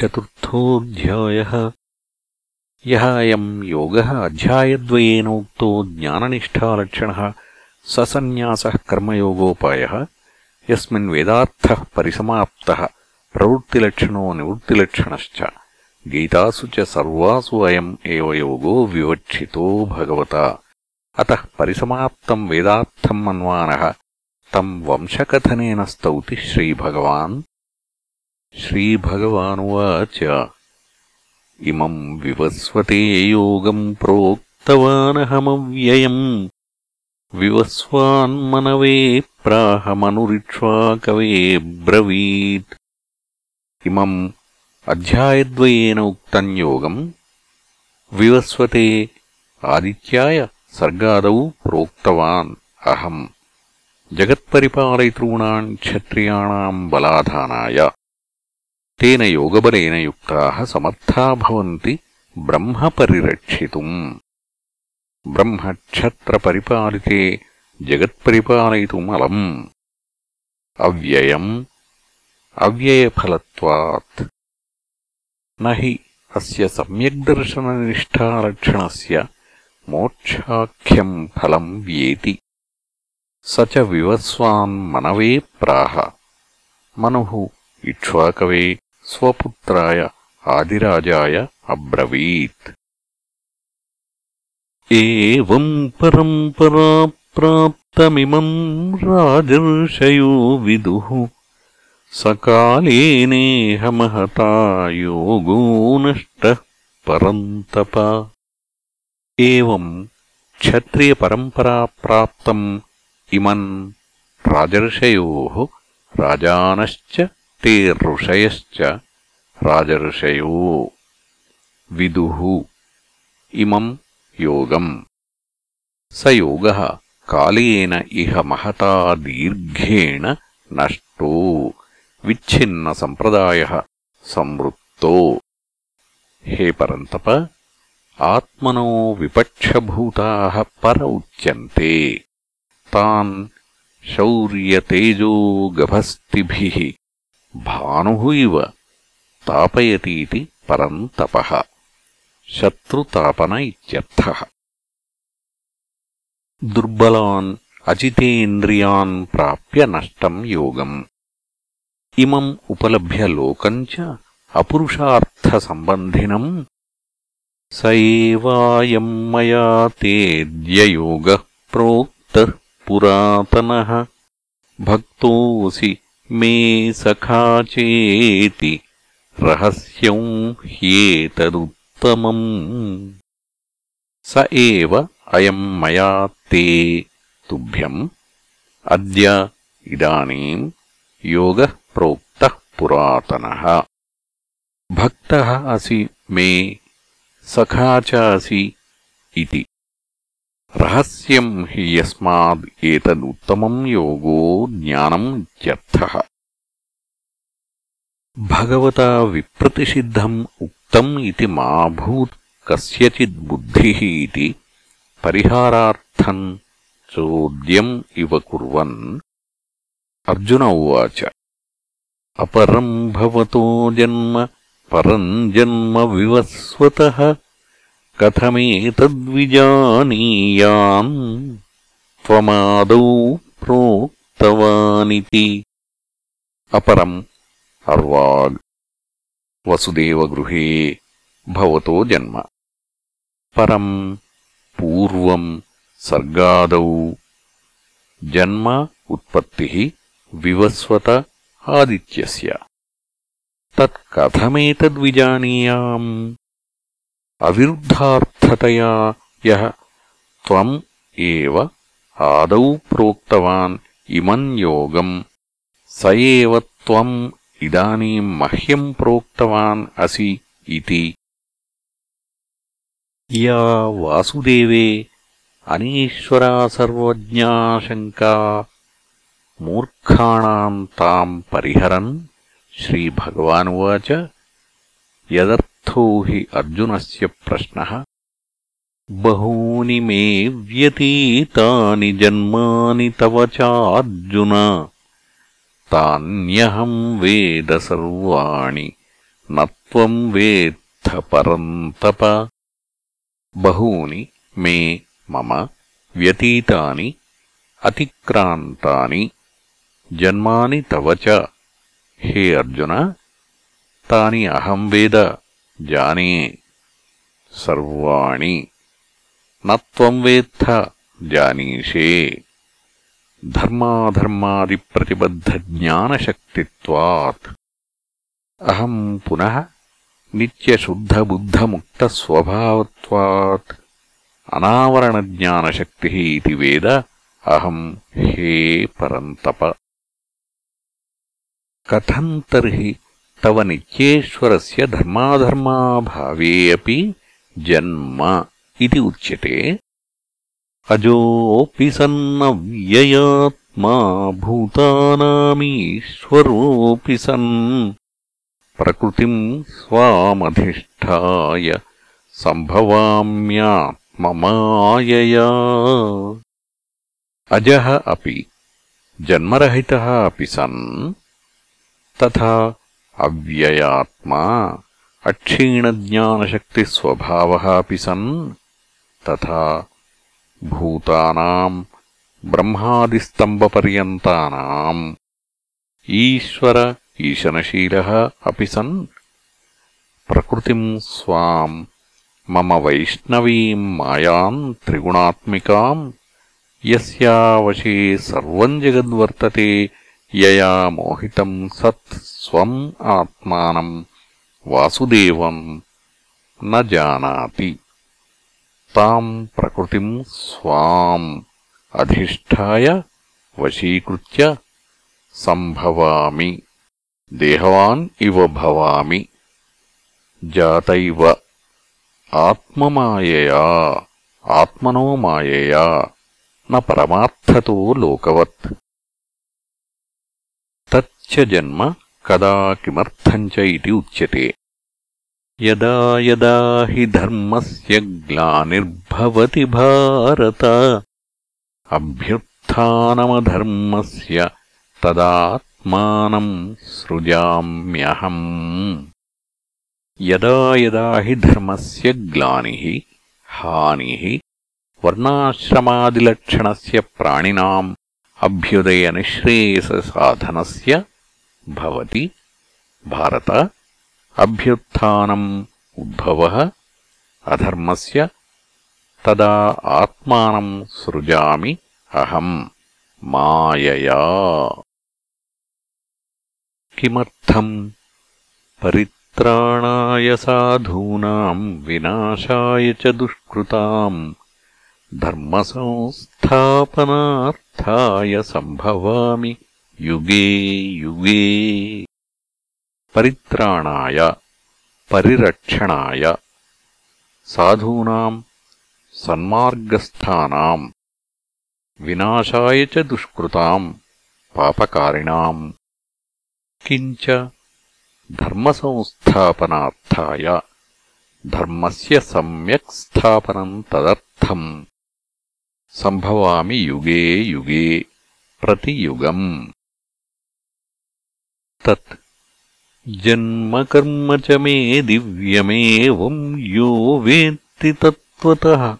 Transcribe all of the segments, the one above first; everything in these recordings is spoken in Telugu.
चतुर्थोऽध्यायः। यः अयम् योगः अध्यायद्वयेन उक्तो ज्ञाननिष्ठालक्षणः ससन्न्यासः कर्मयोगोपायः, यस्मिन् वेदार्थः परिसमाप्तः प्रवृत्तिलक्षणो निवृत्तिलक्षणश्च। गीतासु च सर्वासु अयम् एव योगो विवक्षितो भगवता। अतः परिसमाप्तम् वेदार्थम् मन्वानः तम् वंशकथनेन स्तौति श्रीभगवान्। श्रीभगवानुवाच इमम् विवस्वते योगम् प्रोक्तवानहमव्ययम् विवस्वान्मनवे प्राहमनुरिक्ष्वाकवे ब्रवीत् इमम् अध्यायद्वयेन उक्तम् योगम् विवस्वते आदित्याय सर्गादौ प्रोक्तवान् अहम् जगत्परिपालयितॄणाम् क्षत्रियाणाम् बलाधानाय తేన యోగబలైన యుక్తాః సమర్థాభవంతి భవంతి బ్రహ్మక్షత్రపరిపాలితే జగత్పరిపాలయితుమలం అవ్యయం అవ్యయఫలవాత్ నహి అస్య సమ్యగ్దర్శననిష్టాలక్షణస్య మోక్షాఖ్యం ఫలం వ్యేతి. స చ వివస్వాన్ మనవే ప్రాహ. మను ఇక్ష్వాకవే स्वपुत्राय आदिराजाय अब्रवीत् एवम् परम्परा प्राप्तमिमम् राजर्षयो विदुः सकालेनेह महता योगो नष्टः परन्तप एवम् क्षत्रियपरम्पराप्राप्तम् इमम् राजर्षयोः राजानश्च ते ऋषयश्च राजर्षयो विदुः इमम् योगम् स योगः कालेन इह महता दीर्घेण नष्टो विच्छिन्नसम्प्रदायः संवृत्तो हे परन्तप आत्मनो विपक्षभूताः पर उच्यन्ते तान् शौर्यतेजो गभस्तिभिः భానుః ఇవ తాపయతీతి పరం తప శత్రుతాపన ఇత్యర్థः. దుర్బలాన్ అజితేంద్రియాన్ ప్రాప్య నష్టం యోగం. ఇమం ఉపలభ్య లోకం చ అపురుషార్థసంబంధినం. స ఏవాయం మయా తేద్యయోగ ప్రోక్త పురాతన. భక్తోసి मे सखा चेति रहस्यम् ह्येतदुत्तमम् स एव अयम् मया ते तुभ्यम् अद्य इदानीम् योगः प्रोक्तः पुरातनः भक्तः असि मे सखा च असि इति రహస్యం హి యస్మాత్తముత్తమం యోగో జ్ఞానం ఇత్యర్థః భగవత విప్రతిషిద్ధం ఉక్తం ఇది మా భూత్ కస్యచిద్ బుద్ధిః ఇతి చోద్యం ఇవ కన్ అర్జున ఉచ అపరం భవతో జన్మ పరం జన్మ వివస్వత. कथमेतद्विजानीयाम् त्वमादौ प्रोक्तवानिति। अपरम् अर्वाग् वसुदेवगृहे भवतो जन्म। परम् पूर्वम् सर्गादौ जन्म उत्पत्तिः विवस्वत आदित्यस्य। तत्कथमेतद्विजानीयाम् अविरुद्धार्थतया यः त्वम् एव आदौ प्रोक्तवान् इमम् योगम्। स एव त्वम् इदानीम् मह्यम् प्रोक्तवान् असि इति। या वासुदेवे अनीश्वरा सर्वज्ञाशङ्का मूर्खाणाम् ताम् परिहरन् श्रीभगवानुवाच। यदर्थो हि अर्जुनस्य प्रश्नः बहूनि मे व्यतीतानि जन्मानि तव चार्जुन तान्यहम् वेद सर्वाणि न त्वम् वेत्थ परन्तप बहूनि मे मम व्यतीतानि अतिक्रान्तानि जन्मानि तव च हे अर्जुन तानि अहम् वेद जाने सर्वाणि न त्वम् वेत्थ जानीषे धर्माधर्मादिप्रतिबद्धज्ञानशक्तित्वात् अहम् पुनः नित्यशुद्धबुद्धमुक्तस्वभावत्वात् अनावरणज्ञानशक्तिः इति वेद अहम् हे परन्तप कथम् तर्हि तव नित्येश्वरस्य धर्माधर्माभावे अपि जन्म इति उच्यते अजोऽपि सन्नव्ययात्मा भूतानामीश्वरोऽपि सन् प्रकृतिम् स्वामधिष्ठाय सम्भवाम्यात्ममायया अजः अपि जन्मरहितः अपि सन् तथा अव्ययात्मा अक्षीणज्ञानशक्तिस्वभावः अपि सन् तथा भूतानाम् ब्रह्मादिस्तम्बपर्यन्तानाम् ईश्वर ईशनशीलः अपि सन् प्रकृतिम् स्वाम् मम वैष्णवीम् मायाम् त्रिगुणात्मिकाम् यस्यावशे सर्वम् जगद्वर्तते యయా మోహితం సత్ స్వం ఆత్మానం. వాసుదేవం న జానాతి. తాం ప్రకృతిం స్వాం. అధిష్టాయ వశీకృత్య సంభవామి. దేహవాన్ ఇవ భవామి. జాత ఆత్మమాయయా. ఆత్మనో మాయయా. న పరమార్థతో లోకవత్. लोकवत् तच्च जन्म कदा किमर्थम् च इति उच्यते यदा यदा हि धर्मस्य ग्लानिर्भवति भारत अभ्युत्थानमधर्मस्य तदात्मानम् सृजाम्यहम् यदा यदा हि धर्मस्य ग्लानिः हानिः वर्णाश्रमादिलक्षणस्य प्राणिनाम् अभ्युदयनिःश्रेयससाधनस्य भवति। भारत अभ्युत्थानम् उद्भवः, अधर्मस्य तदा आत्मानम् सृजामि अहम् मायया। किमर्थम् परित्राणाय साधूनाम् विनाशाय च दुष्कृताम् धर्मसंस्थापनार्थाय सम्भवामि। युगे युगे। परित्राणाय परिरक्षणाय। साधूनाम् सन्मार्गस्थानाम् विनाशाय च दुष्कृताम् पापकारिणाम् किञ्च धर्मसंस्थापनार्थाय धर्मस्य सम्यक् स्थापनम् तदर्थम्। सम्भवामि युगे युगे प्रतियुगम् तत्। जन्मकर्म च मे दिव्यमेवम् यो वेत्ति तत्त्वतः।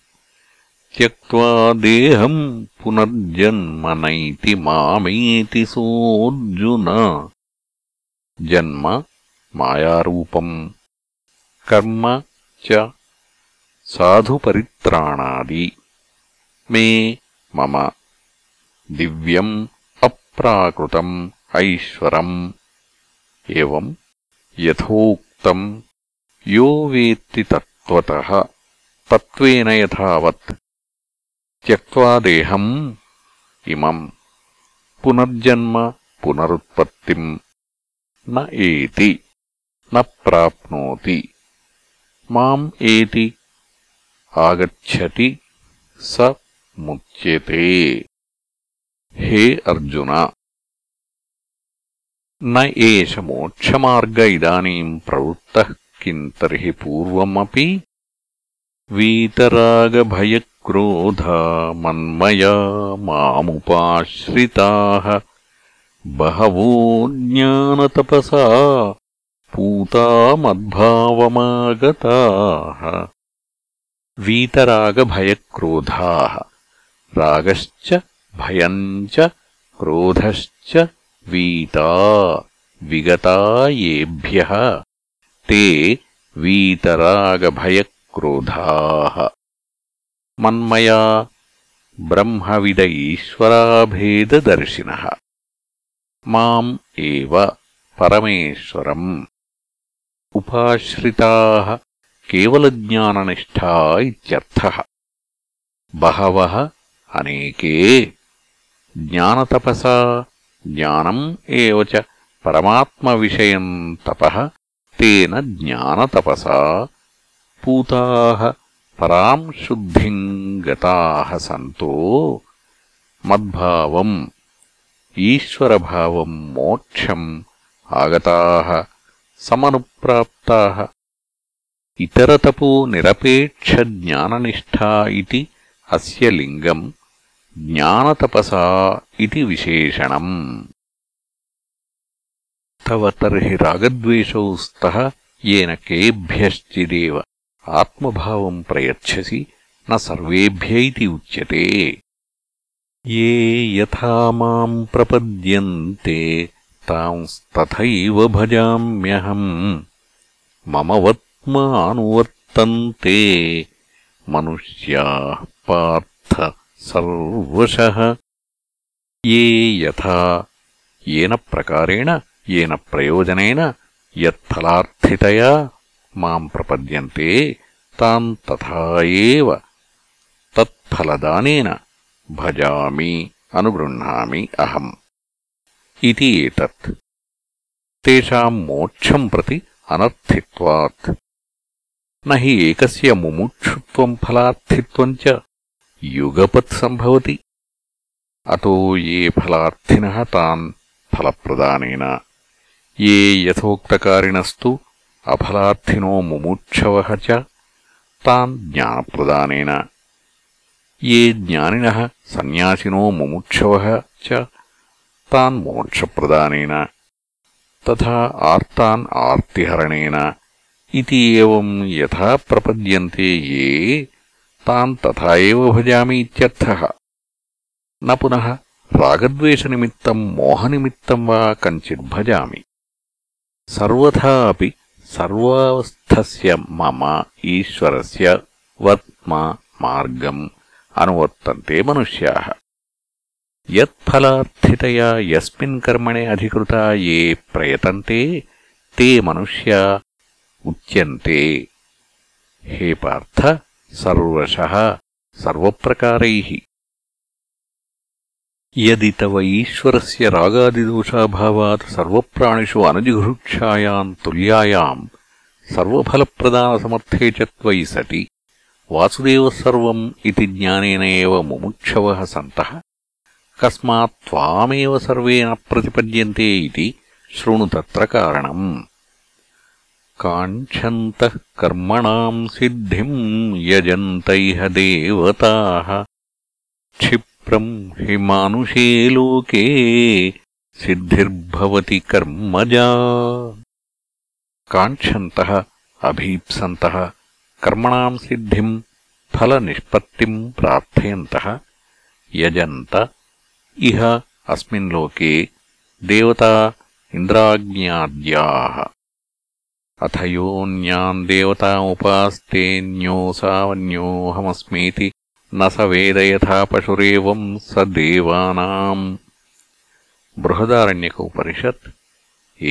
त्यक्त्वा देहम् पुनर्जन्म नैति मामेति सोऽर्जुन। जन्म मायारूपम् कर्म च साधुपरित्राणादि। मे मम दिव्यम् अप्राकृतम् ऐश्वरम्। एवम् यथोक्तम् यो वेत्ति तत्त्वतः तत्त्वेन यथावत् त्यक्त्वा देहम् इमम् पुनर्जन्म पुनरुत्पत्तिम् न एति न प्राप्नोति माम् एति आगच्छति स मुच्यते हे अर्जुन न एष मोक्षमार्ग इदानीम् प्रवृत्तः किम् तर्हि पूर्वमपि? वीतरागभयक्रोधा मन्मया मामुपाश्रिताः। बहवो ज्ञानतपसा पूतामद्भावमागताः वीतरागभयक्रोधाः। रागश्च भयम् च क्रोधश्च వీతా విగత ఏభ్య వీతరాగభయక్రోధా మన్మయా బ్రహ్మవిద ఈశ్వరాభేదదర్శినः మాం ఏవ పరమేశ్వరम् ఉపాశ్రితాः కేవలజ్ఞాననిష్టా బహవ అనేకే జ్ఞానతపసా జ్ఞానం ఏవ చ పరమాత్మవిషయం తపః తేన జ్ఞానతపస పూతాః పరాం శుద్ధిం గతాః సంతో మద్భావం ఈశ్వరభావం మోక్షం ఆగతాః సమనుప్రాప్తాః ఇతరతపో నిరపేక్ష జ్ఞాననిష్ఠా ఇది అస్య లింగం జ్ఞానతపసా ఇది విశేషణం. తవ తర్హి రాగద్వేషౌ స్థ ఏన కేభ్యశ్చిదేవ. ఆత్మభావం ప్రయచ్చసి న సర్వేభ్య ఇది ఉచ్యతే. ఏ యథా మాం ప్రపద్యంతే తాంస్తథైవ భజామ్యహం. మమ వత్మానువర్తంతే మనుష్యాః పార్థ सर्वशः ये यथा येन प्रकारेण येन प्रयोजनेन यत्फलार्थितया माम् प्रपद्यन्ते तान् तथा एव तत्फलदानेन भजामि अनुगृह्णामि अहम् इति एतत् तेषाम् मोक्षम् प्रति अनर्थित्वात् न हि एकस्य मुमुक्षुत्वम् फलार्थित्वम् च युगपत् सम्भवति अतो ये फलार्थिनः तान् फलप्रदानेन ये यथोक्तकारिणस्तु अफलार्थिनो मुमुक्षवः च तान् ज्ञानप्रदानेन ये ज्ञानिनः सन्न्यासिनो मुमुक्षवः च तान् मोक्षप्रदानेन तथा आर्तान् आर्तिहरणेन इति एवम् यथा प्रपद्यन्ते ये तान् तथा एव भजामि इत्यर्थः न पुनः रागद्वेषनिमित्तम् मोहनिमित्तम् वा कञ्चिद्भजामि सर्वथा अपि सर्वावस्थस्य मम ईश्वरस्य वर्त्म मार्गम् अनुवर्तन्ते मनुष्याः यत्फलार्थितया यस्मिन् कर्मणे अधिकृता ये प्रयतन्ते ते मनुष्या उच्यन्ते हे पार्थ सर्वशः सर्वप्रकारैः यदि तव ईश्वरस्य रागादिदोषाभावात् सर्वप्राणिषु अनजिघृक्षायाम् तुल्यायाम् सर्वफलप्रदानसमर्थे च त्वयि सति वासुदेवः सर्वम् इति ज्ञानेन एव मुमुक्षवः सन्तः कस्मात् त्वामेव सर्वे न प्रतिपद्यन्ते इति शृणु तत्र कारणम् काङ्क्षन्तः कर्मणाम् सिद्धिम् यजन्त इह देवताः। क्षिप्रम् हि मानुषे लोके सिद्धिर्भवति कर्मजा। काङ्क्षन्तः अभीप्सन्तः कर्मणाम् सिद्धिम् फलनिष्पत्तिम् प्रार्थयन्तः। यजन्त इह अस्मिन् लोके देवता इन्द्राज्ञाद्याः अथ योऽन्यान् देवतामुपास्तेऽन्योऽसावन्योऽहमस्मीति न स वेद यथा पशुरेवम् स देवानाम् बृहदारण्यक उपनिषत्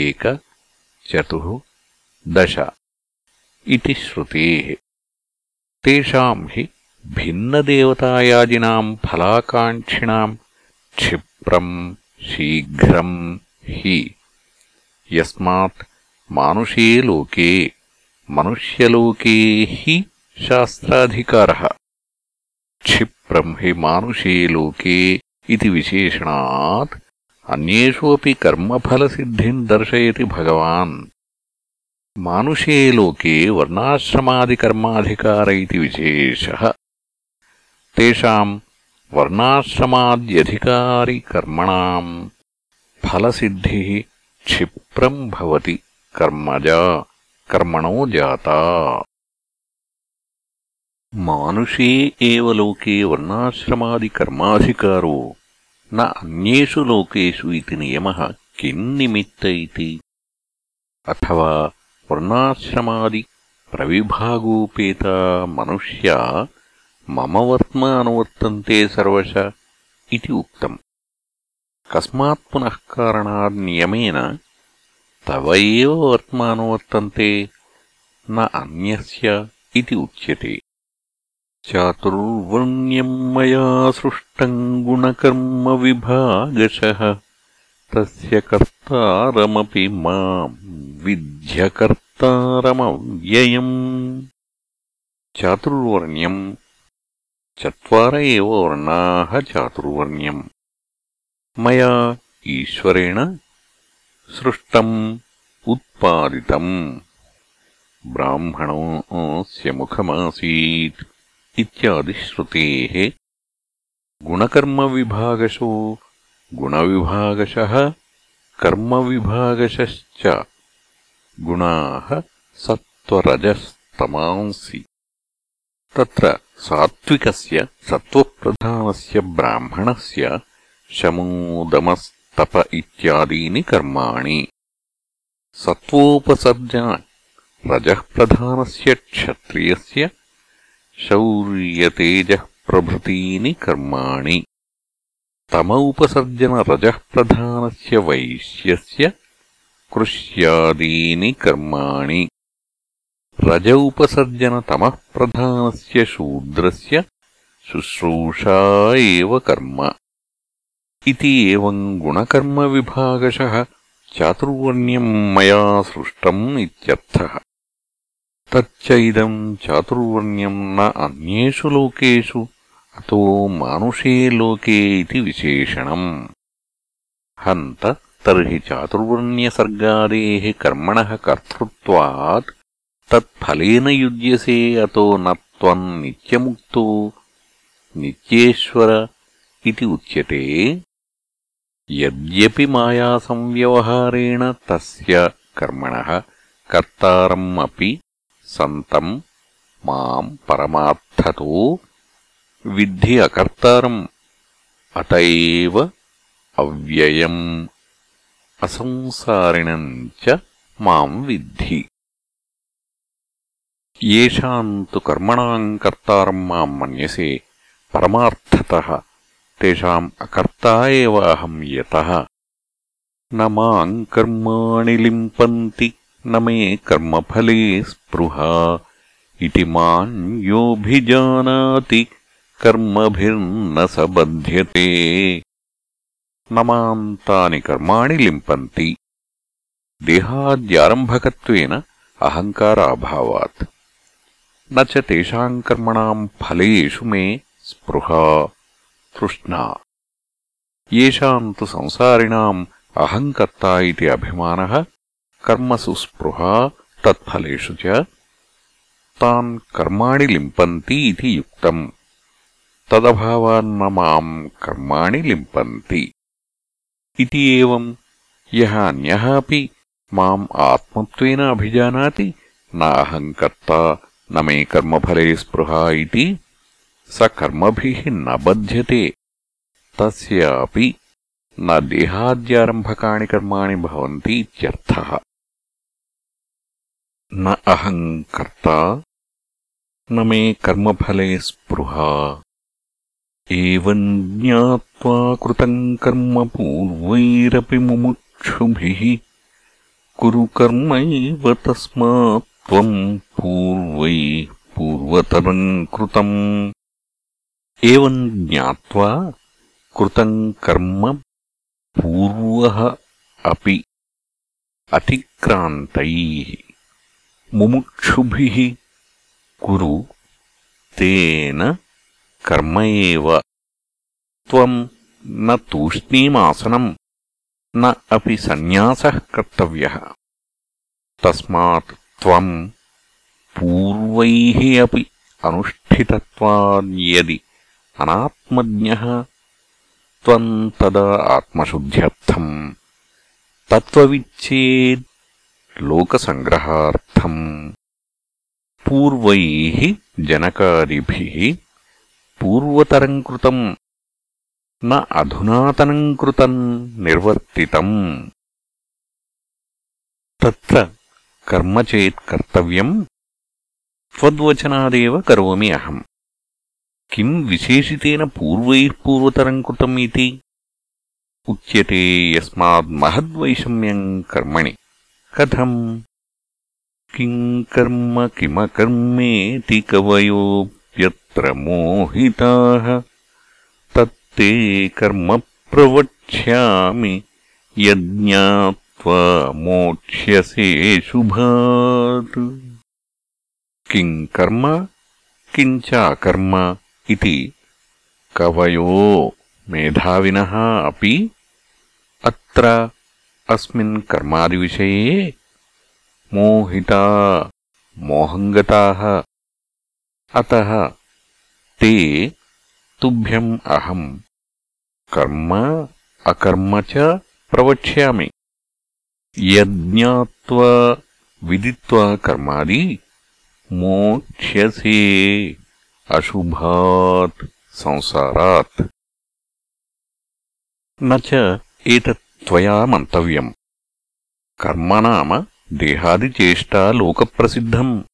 एक चतुः दश इति श्रुतेः तेषाम् हि भिन्नदेवतायाजिनाम् फलाकाङ्क्षिणाम् क्षिप्रम् शीघ्रम् हि यस्मात् मानुषे लोके मनुष्यलोके हि शास्त्राधिकारः। क्षिप्रम् हि मानुषे लोके इति विशेषणात् अन्येषु अपि कर्मफलसिद्धिम् दर्शयति भगवान्। मानुषे लोके वर्णाश्रमादिकर्माधिकार इति विशेषः। तेषाम् वर्णाश्रमाद्यधिकारिकर्मणाम् फलसिद्धिः क्षिप्रम् भवति। कर्मजा कर्मणो जाता मानुषे एव लोके वर्णाश्रमादिकर्माधिकारो न अन्येषु लोकेषु इति नियमः किन्निमित्त इति अथवा वर्णाश्रमादिप्रविभागोपेता मनुष्या मम वर्त्म अनुवर्तन्ते सर्वश इति उक्तम् कस्मात् पुनः कारणान्नियमेन तव एव वर्त्मानुवर्तन्ते न अन्यस्य इति उच्यते। चातुर्वर्ण्यम् मया सृष्टम् गुणकर्मविभागशः। तस्य कर्तारमपि माम् विध्यकर्तारमव्ययम्। चातुर्वर्ण्यम् चत्वार एव वर्णाः चातुर्वर्ण्यम्। मया ईश्वरेण सृष्टम् उत्पादितम् ब्राह्मणोऽस्य मुखमासीत् इत्यादिश्रुतेः गुणकर्मविभागशो गुणविभागशः कर्मविभागशश्च गुणाः सत्त्वरजस्तमांसि तत्र सात्विकस्य सत्त्वप्रधानस्य ब्राह्मणस्य शमोदमस्तप इत्यादीनि कर्माणि। सत्त्वोपसर्जन। रजःप्रधानस्य क्षत्रियस्य शौर्यतेजःप्रभृतीनि कर्माणि। तम उपसर्जनरजःप्रधानस्य वैश्यस्य कृष्यादीनि कर्माणि। रज उपसर्जनतमः प्रधानस्य शूद्रस्य शुश्रूषा एव कर्म। इति एवम् गुणकर्मविभागशः चातुर्वर्ण्यम् मया सृष्टम् इत्यर्थः तच्च इदम् चातुर्वर्ण्यम् न अन्येषु लोकेषु अतो मानुषे लोके इति विशेषणम् हन्त तर्हि चातुर्वर्ण्यसर्गादेः कर्मणः कर्तृत्वात् तत्फलेन युज्यसे अतो न त्वम् नित्यमुक्तो नित्येश्वर इति उच्यते यद्यपि मायासंव्यवहारेण तस्य कर्मणः कर्तारम् अपि सन्तम् माम् परमार्थतो विद्धि अकर्तारम् अत एव अव्ययम् असंसारिणम् च माम् विद्धि। येषाम् तु कर्मणाम् कर्तारम् माम् मन्यसे परमार्थतः तेषाम् अकर्ता एव अहम् यतः। न माम् कर्माणि लिम्पन्ति न मे कर्मफले स्पृहा। इति माम् योऽभिजानाति कर्मभिर्न स बध्यते। न माम् तानि कर्माणि लिम्पन्ति। देहाद्यारम्भकत्वेन अहङ्काराभावात्। न च तेषाम् कर्मणाम् फलेषु मे स्पृहा तृष्णा येषाम् तु संसारिणाम् अहङ्कर्ता इति अभिमानः कर्मसु स्पृहा तत्फलेषु च तान् कर्माणि लिम्पन्ति इति युक्तम् तदभावान्न माम् कर्माणि लिम्पन्ति इति एवम् यः अन्यः अपि माम् आत्मत्वेन अभिजानाति न अहङ्कर्ता न मे कर्मफले स्पृहा इति स कर्मभिः न बध्यते। तस्यापि न देहाद्यारम्भकाणि कर्माणि न अहम् कर्ता, न मे कर्मफले स्पृहा। एवम् ज्ञात्वा कृतम् कर्म पूर्वैरपि मुमुक्षुभिः। कुरु कर्मैव तस्मात् त्वम् पूर्वैः पूर्वतरम् कृतम्। ఏవం జ్ఞాత్వా కృతం కర్మ పూర్వ అపి అతిక్రాంతై ముముక్షుభి కురు తేన కర్మ ఏవ త్వం న తూష్ణీమాసనం న అపి సన్యాస కర్తవ్య తస్మాత్ త్వం పూర్వై అపి అనుష్ఠితత్వాద్యది अनात्मज्ञः त्वम् तदा आत्मशुद्ध्यर्थम् तत्त्वविच्छेत् लोकसङ्ग्रहार्थम् पूर्वैः जनकादिभिः पूर्वतरम् कृतम् न अधुनातनम् कृतम् निर्वर्तितम् तत्र कर्म चेत् कर्तव्यम् त्वद्वचनादेव करोमि अहम् किम् विशेषितेन पूर्वैः पूर्वतरम् कृतम् इति? उच्यते यस्माद्महद्वैषम्यम् कर्मणि। कथम्? किम् कर्म किमकर्मेति कवयोऽप्यत्र मोहिताः? तत्ते कर्म प्रवक्ष्यामि, यज्ञात्वा मोक्ष्यसे शुभात्। किम् कर्म? किञ्च ఇది కవయో మేధావిన అపి అత్ర అస్మిన్ కర్మాదివిషయే మోహితా మోహంగతా అత తే తుభ్యం అహం కర్మ అకర్మ చ ప్రవక్ష్యామి యజ్ఞాత్వా విదిత్వా కర్మాది మోక్ష్యసే అశుభాత్ సంసారాత్. నయా మంతవ్యం. కర్మ నామ దేహాదిచేష్టా లోకప్రసిద్ధం.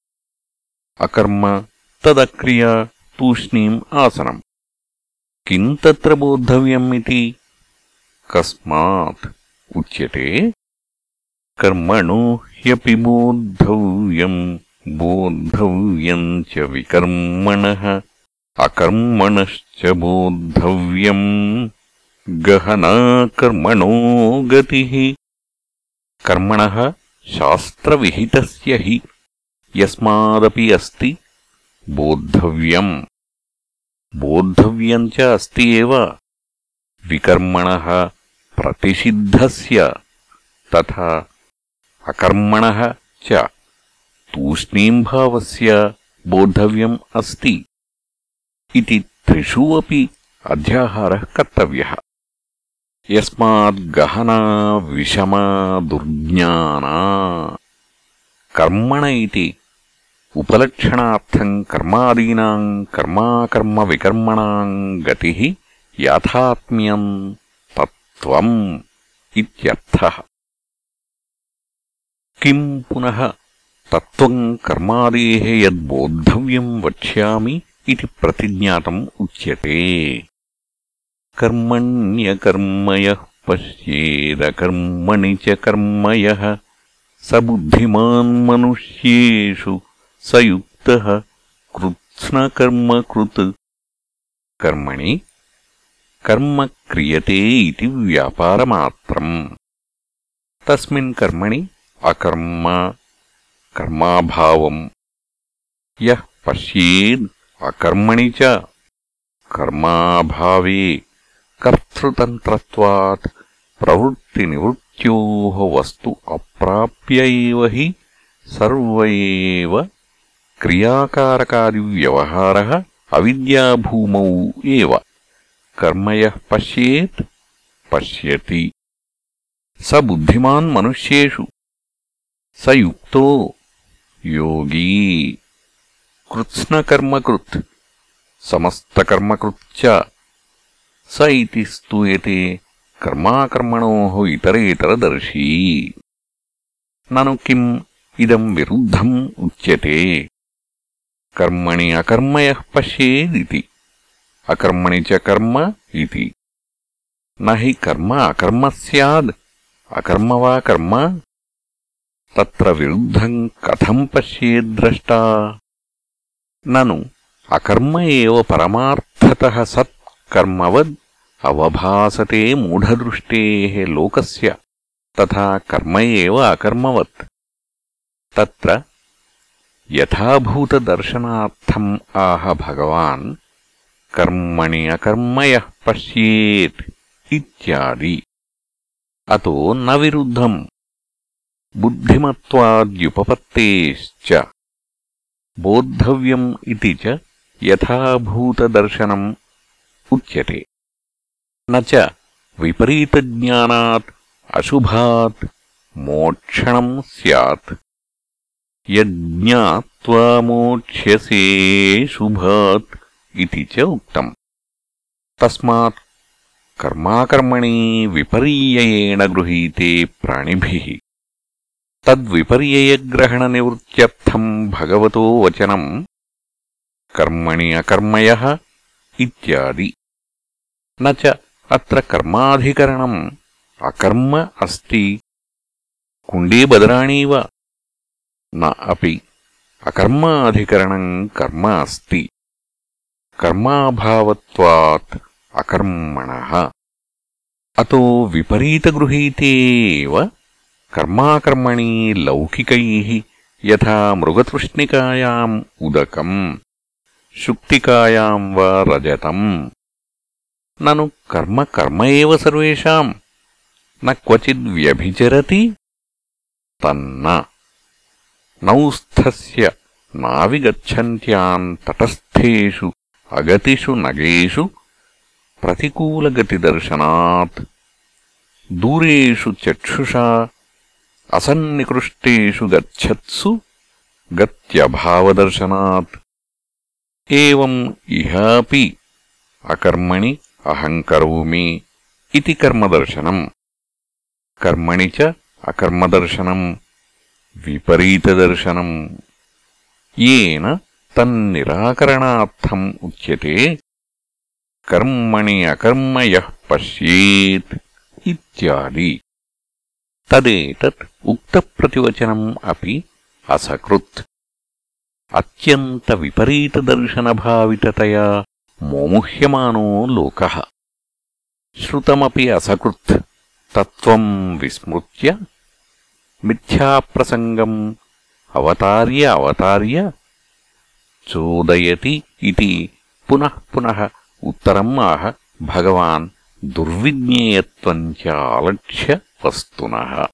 అకర్మ తదక్రియా తూష్ణీం ఆసనం. కిం త్ర బోద్ధవ్యం ఇది? కస్మాత్ ఉచ్యతే. కర్మణో హ్యపి బోద్ధవ్యం. बोद्धव्यम् च विकर्मणः अकर्मणश्च बोद्धव्यम्। गहना कर्मणो गतिः। कर्मणः शास्त्रविहितस्य हि यस्मादपि अस्ति बोद्धव्यम्। बोद्धव्यम् च अस्ति एव। विकर्मणः प्रतिषिद्धस्य तथा अकर्मणः च तूष्णीम्भावस्य बोद्धव्यम् अस्ति इति त्रिषु अपि अध्याहारः कर्तव्यः यस्माद्गहना विषमा दुर्ज्ञाना कर्मण इति उपलक्षणार्थम् कर्मादीनाम् कर्माकर्मविकर्मणाम् गतिः याथात्म्यम् तत्त्वम् इत्यर्थः किम् पुनः తత్వం కర్మాదేహే యద్బోద్ధవ్యం వక్ష్యామి ఇది ప్రతిజ్ఞాతం ఉచ్యతే. కర్మణ్యకర్మయ పశ్యేదకర్మణి చ కర్మయ సబుద్ధిమాన్ మనుష్యేషు సయుక్త కృత్స్నకర్మకృత్. కర్మణి కర్మ క్రియతే ఇది వ్యాపారమాత్రం. తస్మిన్ కర్మణి అకర్మ कर्माभावम्। यः पश्येद् अकर्मणि च। कर्माभावे कर्तृतन्त्रत्वात् प्रवृत्तिनिवृत्त्योः वस्तु अप्राप्य एव हि सर्व एव क्रियाकारकादिव्यवहारः अविद्याभूमौ एव। कर्म यः पश्येत् पश्यति। स बुद्धिमान् मनुष्येषु। स युक्तो योगी कृत्स्नकर्मकृत् समस्तकर्मकृच्च स इति स्तूयते कर्माकर्मणोः इतरेतरदर्शी ननु किम् इदम् विरुद्धम् उच्यते कर्मणि अकर्म यः पश्येदिति अकर्मणि च कर्म इति न हि कर्म अकर्म स्याद् अकर्म తత్ర విరుద్ధం కథం పశ్యేద్ద్రష్టా నను అకర్మ ఏవ పరమార్థత సత్ కర్మవద్ అవభాసతే మూఢదృష్టేः లోకస్య తథా కర్మ ఏవ అకర్మవత్. తత్ర యథాభూతదర్శనార్థం ఆహ భగవాన్ కర్మణి అకర్మయః పశ్యేత్ ఇత్యాది. అతో న విరుద్ధం. बुद्धिमत्वाद्युपपत्तेश्च। बोद्धव्यम् इति च यथाभूतदर्शनम् उच्यते। न च विपरीतज्ञानात् अशुभात् मोक्षणम् स्यात्। यज्ञात्वा मोक्ष्यसे शुभात् इति च उक्तम्। तस्मात् कर्माकर्मणि विपर्ययेण गृहीते प्राणिभिः। తద్విపర్యయగ్రహణనివృత్త్యర్థం భగవతో వచనం కర్మణి అకర్మయ ఇత్యాది. న అత్ర కర్మాధికరణం అకర్మ అస్తి కుండే బదరాణీవ న అపి అకర్మాధికరణం కర్మ అస్తి కర్మాభావత్వాత్ అకర్మణ. అతో విపరీతగృహీతే కర్మాకర్మణి లౌకికైः యథా మృగతృష్ణికాయాम् ఉదకम् శుక్తికాయాం వా రజతం. నను కర్మ కర్మ ఏవ సర్వేషాం? న క్వచిద్వ్యభిచరతి తన్న. నౌస్థస్య నావిగచ్చంత్యాన్ తటస్థేషు అగతిషు నగేషు ప్రతికూలగతిదర్శనాత్. దూరేషు చక్షుషా అసన్నికృష్టేషు గచ్చత్సు గత్యభావదర్శనాత్. ఏవం ఇహాపి అకర్మణి అహం కరోమి ఇది కర్మదర్శనం. కర్మణి చ అకర్మదర్శనం విపరీతదర్శనం. येन తన్నిరాకరణార్థం ఉచ్యతే కర్మణి అకర్మ యః పశ్యేత్ ఇత్యాది. తదేతత్ ఉక్తప్రతివచనం అపి అసకృత్. అత్యంతవిపరీతదర్శనభావితతయా మోముహ్యమానో లోకः. శ్రుతమపి అసకృత్. తత్వం విస్మృత్య మిథ్యాప్రసంగం అవతార్య అవతార్య చోదయతి ఇది. పునః పునః ఉత్తరం ఆహ భగవాన్ దుర్విజ్ఞేయత్వం చాలక్ష్య వస్తునः.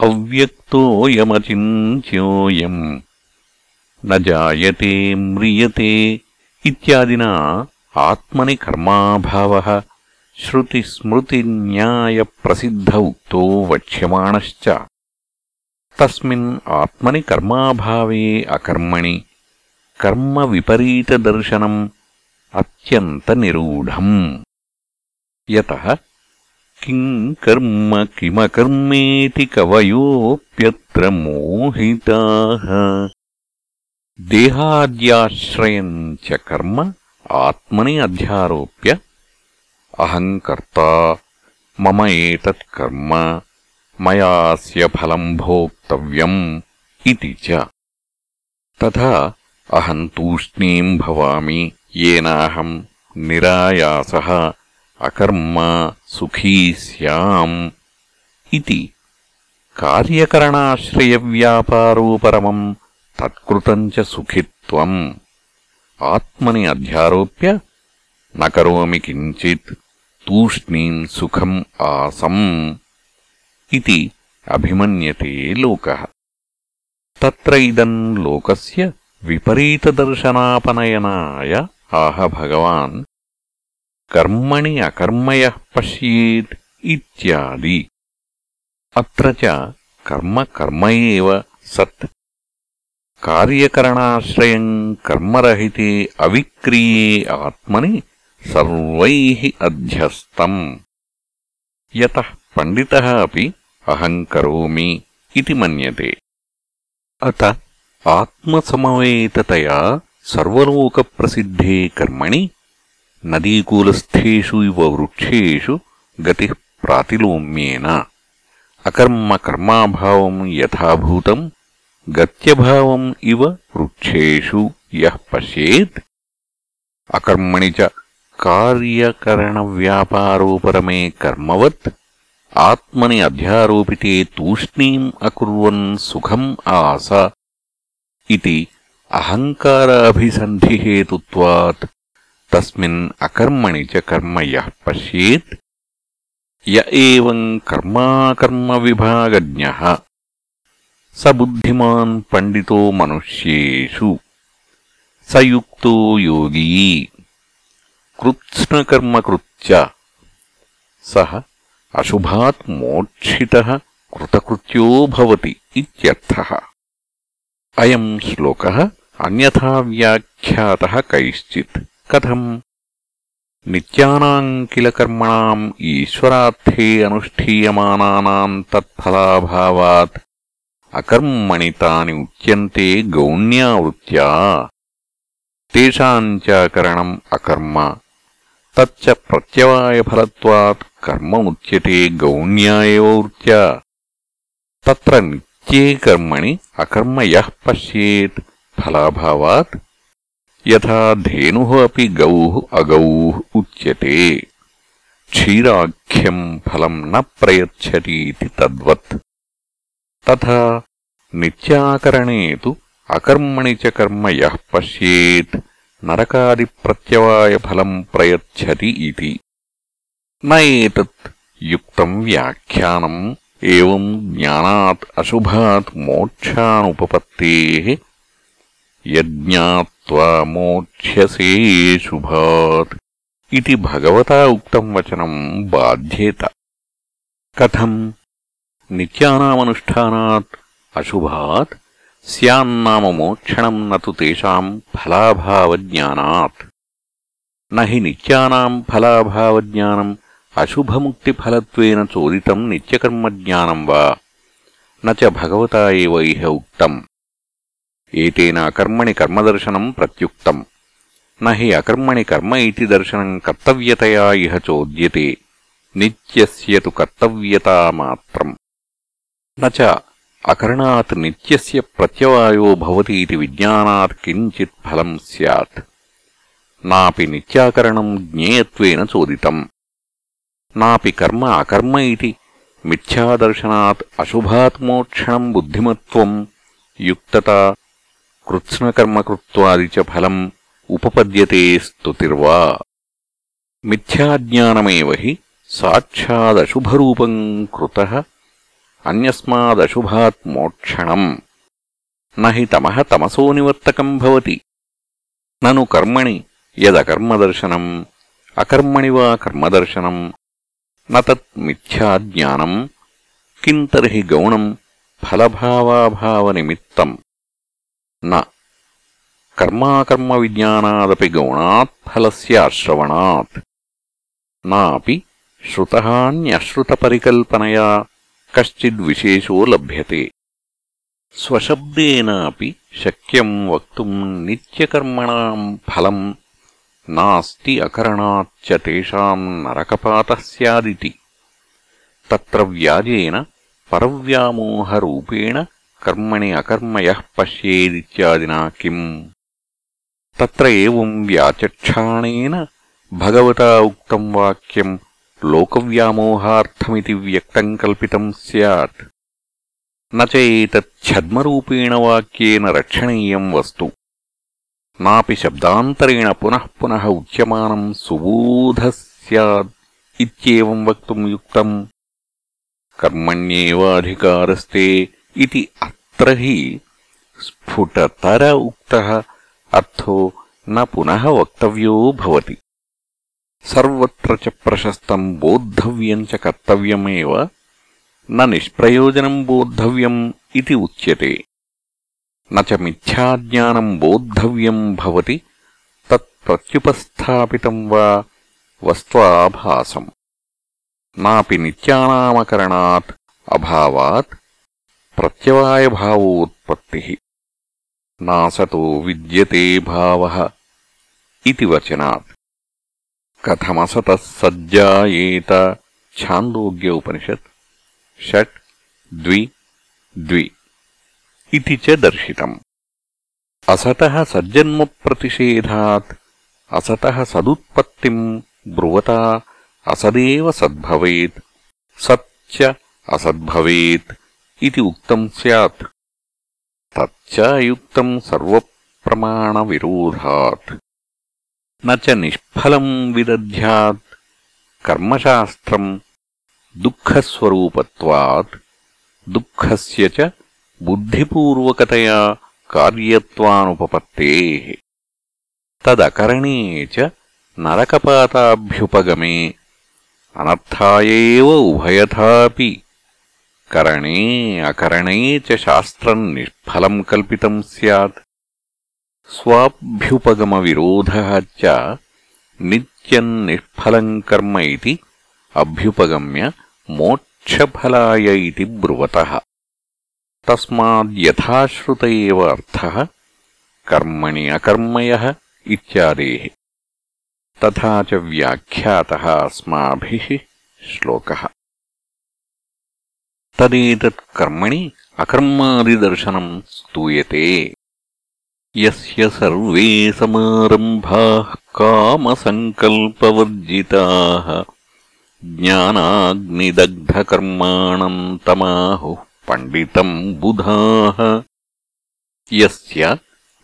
అవ్యక్తోయమచింత్యోయం నాయతే మ్రియతే ఇత్యాదినా ఆత్మని కర్మాభావ. శ్రుతిస్మృతిన్యాయ ప్రసిద్ధ ఉక్తో వక్ష్యమాణశ్చ. తస్మిన్ ఆత్మని కర్మాభావే అకర్మణి. కర్మ కర్మవిపరీతదర్శనం అత్యంతనిరూఢం యత किम् कर्म किमकर्मेति कवयोऽप्यत्र मोहिताः? देहाद्याश्रयम् च कर्म आत्मनि अध्यारोप्य अहम् कर्ता मम एतत्कर्म मयास्य फलम् भोक्तव्यम् इति च। तथा अहम् तूष्णीम् भवामि येनाहम् निरायासः అకర్మా సుఖీ స్యాం ఇది కార్యకరణాశ్రయవ్యాపారోపరమం తత్కృతం చ సుఖిత్వం. ఆత్మని అధ్యారోప్య నకరోమి కించిత్ తూష్ణీం సుఖం ఆసం. ఇది అభిమన్యతే లోక. తత్ర ఇదం లోకస్య విపరీతదర్శనాపనయనాయ. ఆహ భగవాన్! కర్మణి అకర్మయ పశ్యేత్ ఇత్యాది అత్ర కర్మ కర్మ ఏవ సత్ కార్యకరణాశ్రయం కర్మరహితే అవిక్రియే ఆత్మని సర్వై అధ్యస్తం యత పండిత అపి అహం కరోమి ఇది మన్యతే అత ఆత్మసమవేతయా సర్వోక ప్రసిద్ధే కర్మణి నదీకూలస్థేషు ఇవ వృక్షేషు గతి ప్రాతిలోమ్యేన. అకర్మ కర్మాభావం యథాభూతం గత్యభావం ఇవ వృక్షేషు యః పశ్యేత్. అకర్మణి చ కార్యకరణవ్యాపారోపరమే కర్మవత్ ఆత్మని అధ్యారోపితే తూష్ణీం అకుర్వన్ సుఖం ఆస. ఇది అహంకారాభిసంధిహేతుత్వాత్. తస్మిన్ అకర్మణి చ కర్మ యః పశ్యేత్ య ఏవం కర్మాకర్మవిభాగజ్ఞः స బుద్ధిమాన్ పండితో మనుష్యేషు స యుక్తో యోగీ కృత్స్నకర్మకృత్య సహ అశుభాత్ మోక్షితః కృతకృత్యో భవతి ఇత్యర్థः అయం శ్లోకः అన్యథా వ్యాఖ్యాతः కైశ్చిత్ కథం. నిత్యానాం కిల కర్మణాం ఈశ్వరార్థే అనుష్ఠీయమానానాం తత్ఫలాభావాత్. అకర్మణి తాని ఉచ్యంతే గౌణ్యా వృత్యా తేషాం అకర్మ. తచ్చ ప్రత్యవాయఫలత్వాత్ కర్మ ఉచ్యతే గౌణ్యా వృత్యా తత్ర నిత్యే కర్మణి అకర్మ యః పశ్యేత్ ఫలాభావాత్. యథా ధేనుః అపి గౌః అగౌః ఉచ్యతే. క్షీరాఖ్యం ఫలం న ప్రయచ్చతీతి తద్వత్. తథా నిత్యాకరణే తు అకర్మణి చ కర్మ యః పశ్యేత్. నరకాదిప్రత్యవాయఫలం ప్రయచ్చతి ఇది. నేతత్ యుక్తం వ్యాఖ్యానం ఏం జ్ఞానాత్ అశుభాత్ మోక్షానుపపత్తే. యజ్ఞాత్ यज्ञात्वा मोक्ष्यसे शुभात् इति भगवता उक्तम् वचनम् बाध्येत कथम् नित्यानामनुष्ठानात् अशुभात् स्यान्नाम मोक्षणम् न तु तेषाम् फलाभावज्ञानात् न हि नित्यानाम् फलाभावज्ञानम् अशुभमुक्तिफलत्वेन चोदितम् नित्यकर्मज्ञानम् वा न च भगवता एव इह उक्तम् ఏతేన అకర్మణి కర్మదర్శనం ప్రత్యుక్తం. నహి అకర్మణి కర్మ ఇతి దర్శనం కర్తవ్యతయా ఇహ చోద్యతే. నిత్య తు కర్తవ్యత మాత్రం. నచ అకరణాత్ నిత్య ప్రత్యవాయో భవతి ఇతి విజ్ఞానాత్ కించిత్ ఫలం సత్ నాపి నిత్యాకరణం జ్ఞేయత్వేన చోదితం. నాపి కర్మ అకర్మ ఇది మిథ్యాదర్శనాత్ అశుభాత్మోక్షణం బుద్ధిమత్వం. యుక్తత కృత్స్నకర్మకృత్వాది ఫలం ఉపపద్యతే స్తుతిర్వా మిథ్యాజ్ఞానమే హి సాక్షాదశుభరూపం కృత అన్యస్మాదశుభాత్ మోక్షణం నహి తమ తమసో నివర్తకం భవతి నను కర్మణి యదకర్మదర్శనం అకర్మణి వా కర్మదర్శనం నతత్ మిథ్యాజ్ఞానం కింతర్హి గౌణం ఫలభావాభావనిమిత్తం न कर्माकर्मविज्ञानादपि गौणात् फलस्य अश्रवणात् नापि श्रुतहान्यश्रुतपरिकल्पनया कश्चिद्विशेषो लभ्यते स्वशब्देनापि शक्यम् वक्तुम् नित्यकर्मणाम् फलम् नास्ति अकरणाच्च तेषाम् नरकपातः स्यादिति तत्र व्याजेन परव्यामोहरूपेण కర్మణి అకర్మయ పశ్యేదిత్యాదినా కిం త్రం ఏం వ్యాచక్షాణేన భగవతా ఉక్తం వాక్యం లోకవ్యామోహార్థమితి వ్యక్తం కల్పితం సత్ నేతచ్చద్మరూపేణ వాక్యేన రక్షణీయం వస్తు నా శబ్దాంతరేణ పునఃపున ఉచ్యమానం సుబోధ స్యాద్ వక్తుం యుక్తం కర్మణ్యేవాధికారస్తే इति अत्र हि स्फुटतर उक्तः अर्थो न पुनः वक्तव्यो भवति सर्वत्र च प्रशस्तम् बोद्धव्यम् च कर्तव्यमेव न निष्प्रयोजनम् बोद्धव्यम् इति उच्यते न च मिथ्याज्ञानम् बोद्धव्यम् भवति तत्प्रत्युपस्थापितम् वा वस्त्वाभासम् नापि नित्यानामकरणात् अभावात् प्रत्यवायभावोत्पत्तिः नासतो विद्यते भावः इति वचनात्। कथमसतः सज्जायेत छान्दोग्य उपनिषत्। षट् द्वि द्वि इति च दर्शितम्। असतः सज्जन्मप्रतिषेधात्। असतः सदुत्पत्तिम् ब्रुवता। असदेव सद्भवेत्। सच्च असद्भवेत्। इति उक्तम् स्यात्। तच्च अयुक्तम् सर्वप्रमाणविरोधात्। न च निष्फलम् विदध्यात्। कर्मशास्त्रम् दुःखस्वरूपत्वात्। दुःखस्य च बुद्धिपूर्वकतया कार्यत्वानुपपत्तेः। तदकरणे च नरकपाताभ्युपगमे। अनर्थाय एव उभयथापि करणे अकरणे च शास्त्रम् निष्फलम् कल्पितम् स्यात्। स्वाभ्युपगमविरोधः च नित्यम् निष्फलम् कर्म इति अभ्युपगम्य मोक्षफलाय इति ब्रुवतः। तस्माद्यथाश्रुत एव अर्थः कर्मणि अकर्मयः इत्यादेः। तथा च व्याख्यातः अस्माभिः श्लोकः। तदेतत् कर्मणि अकर्मादिदर्शनम् स्तूयते। यस्य सर्वे समारम्भाः कामसङ्कल्पवर्जिताः। ज्ञानाग्निदग्धकर्माणम् तमाहुः पण्डितम् बुधाः। यस्य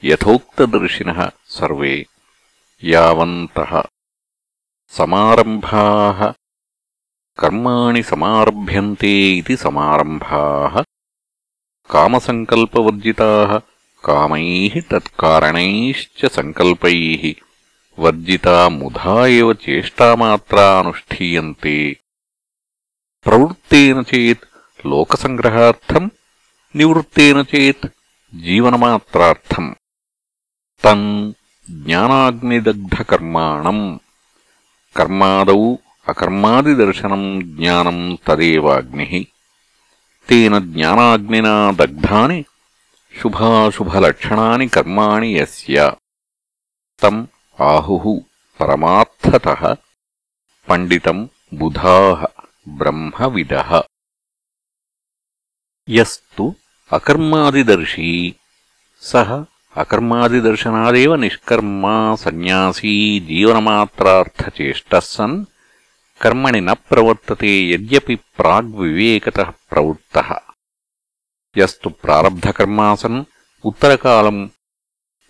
यथोक्तदर्शिनः सर्वे यावन्तः समारम्भाः కర్మాణి సమార్భ్యంతే ఇది సమారంభా. కామసంకల్పవర్జిత. కామై తత్కారణైశ్చ సంకల్పై. వర్జిత ముధా ఇవ చేష్టామాత్రా అనుష్ఠీయంతే. ప్రవృత్తేన చేత్ లోకసంగ్రహార్థం నివృత్తేన చేత్ జీవనమాత్రార్థం. తన్ జ్ఞానాగ్నిదగ్ధకర్మాణం. కర్మాదౌ అకర్మాదిదర్శనం జ్ఞానం తదేవాగ్ని. తేన జ్ఞానాగ్నినా దగ్ధాని శుభాశుభలక్షణాని కర్మాణి ఎస్య తం ఆహు పరమాత్ పండితం బుధాహ బ్రహ్మవిదః. యస్తు అకర్మాదిదర్శీ. సహ అకర్మాదిదర్శనాదేవ నిష్కర్మా సన్యాసీ జీవనమాత్రార్థచేష్ట సన్ కర్మణి న ప్రవర్తతే యద్యపి ప్రాగ్వివేకత ప్రవృత్త యస్తు ప్రారబ్ధకర్మాసన్ ఉత్తరకాలం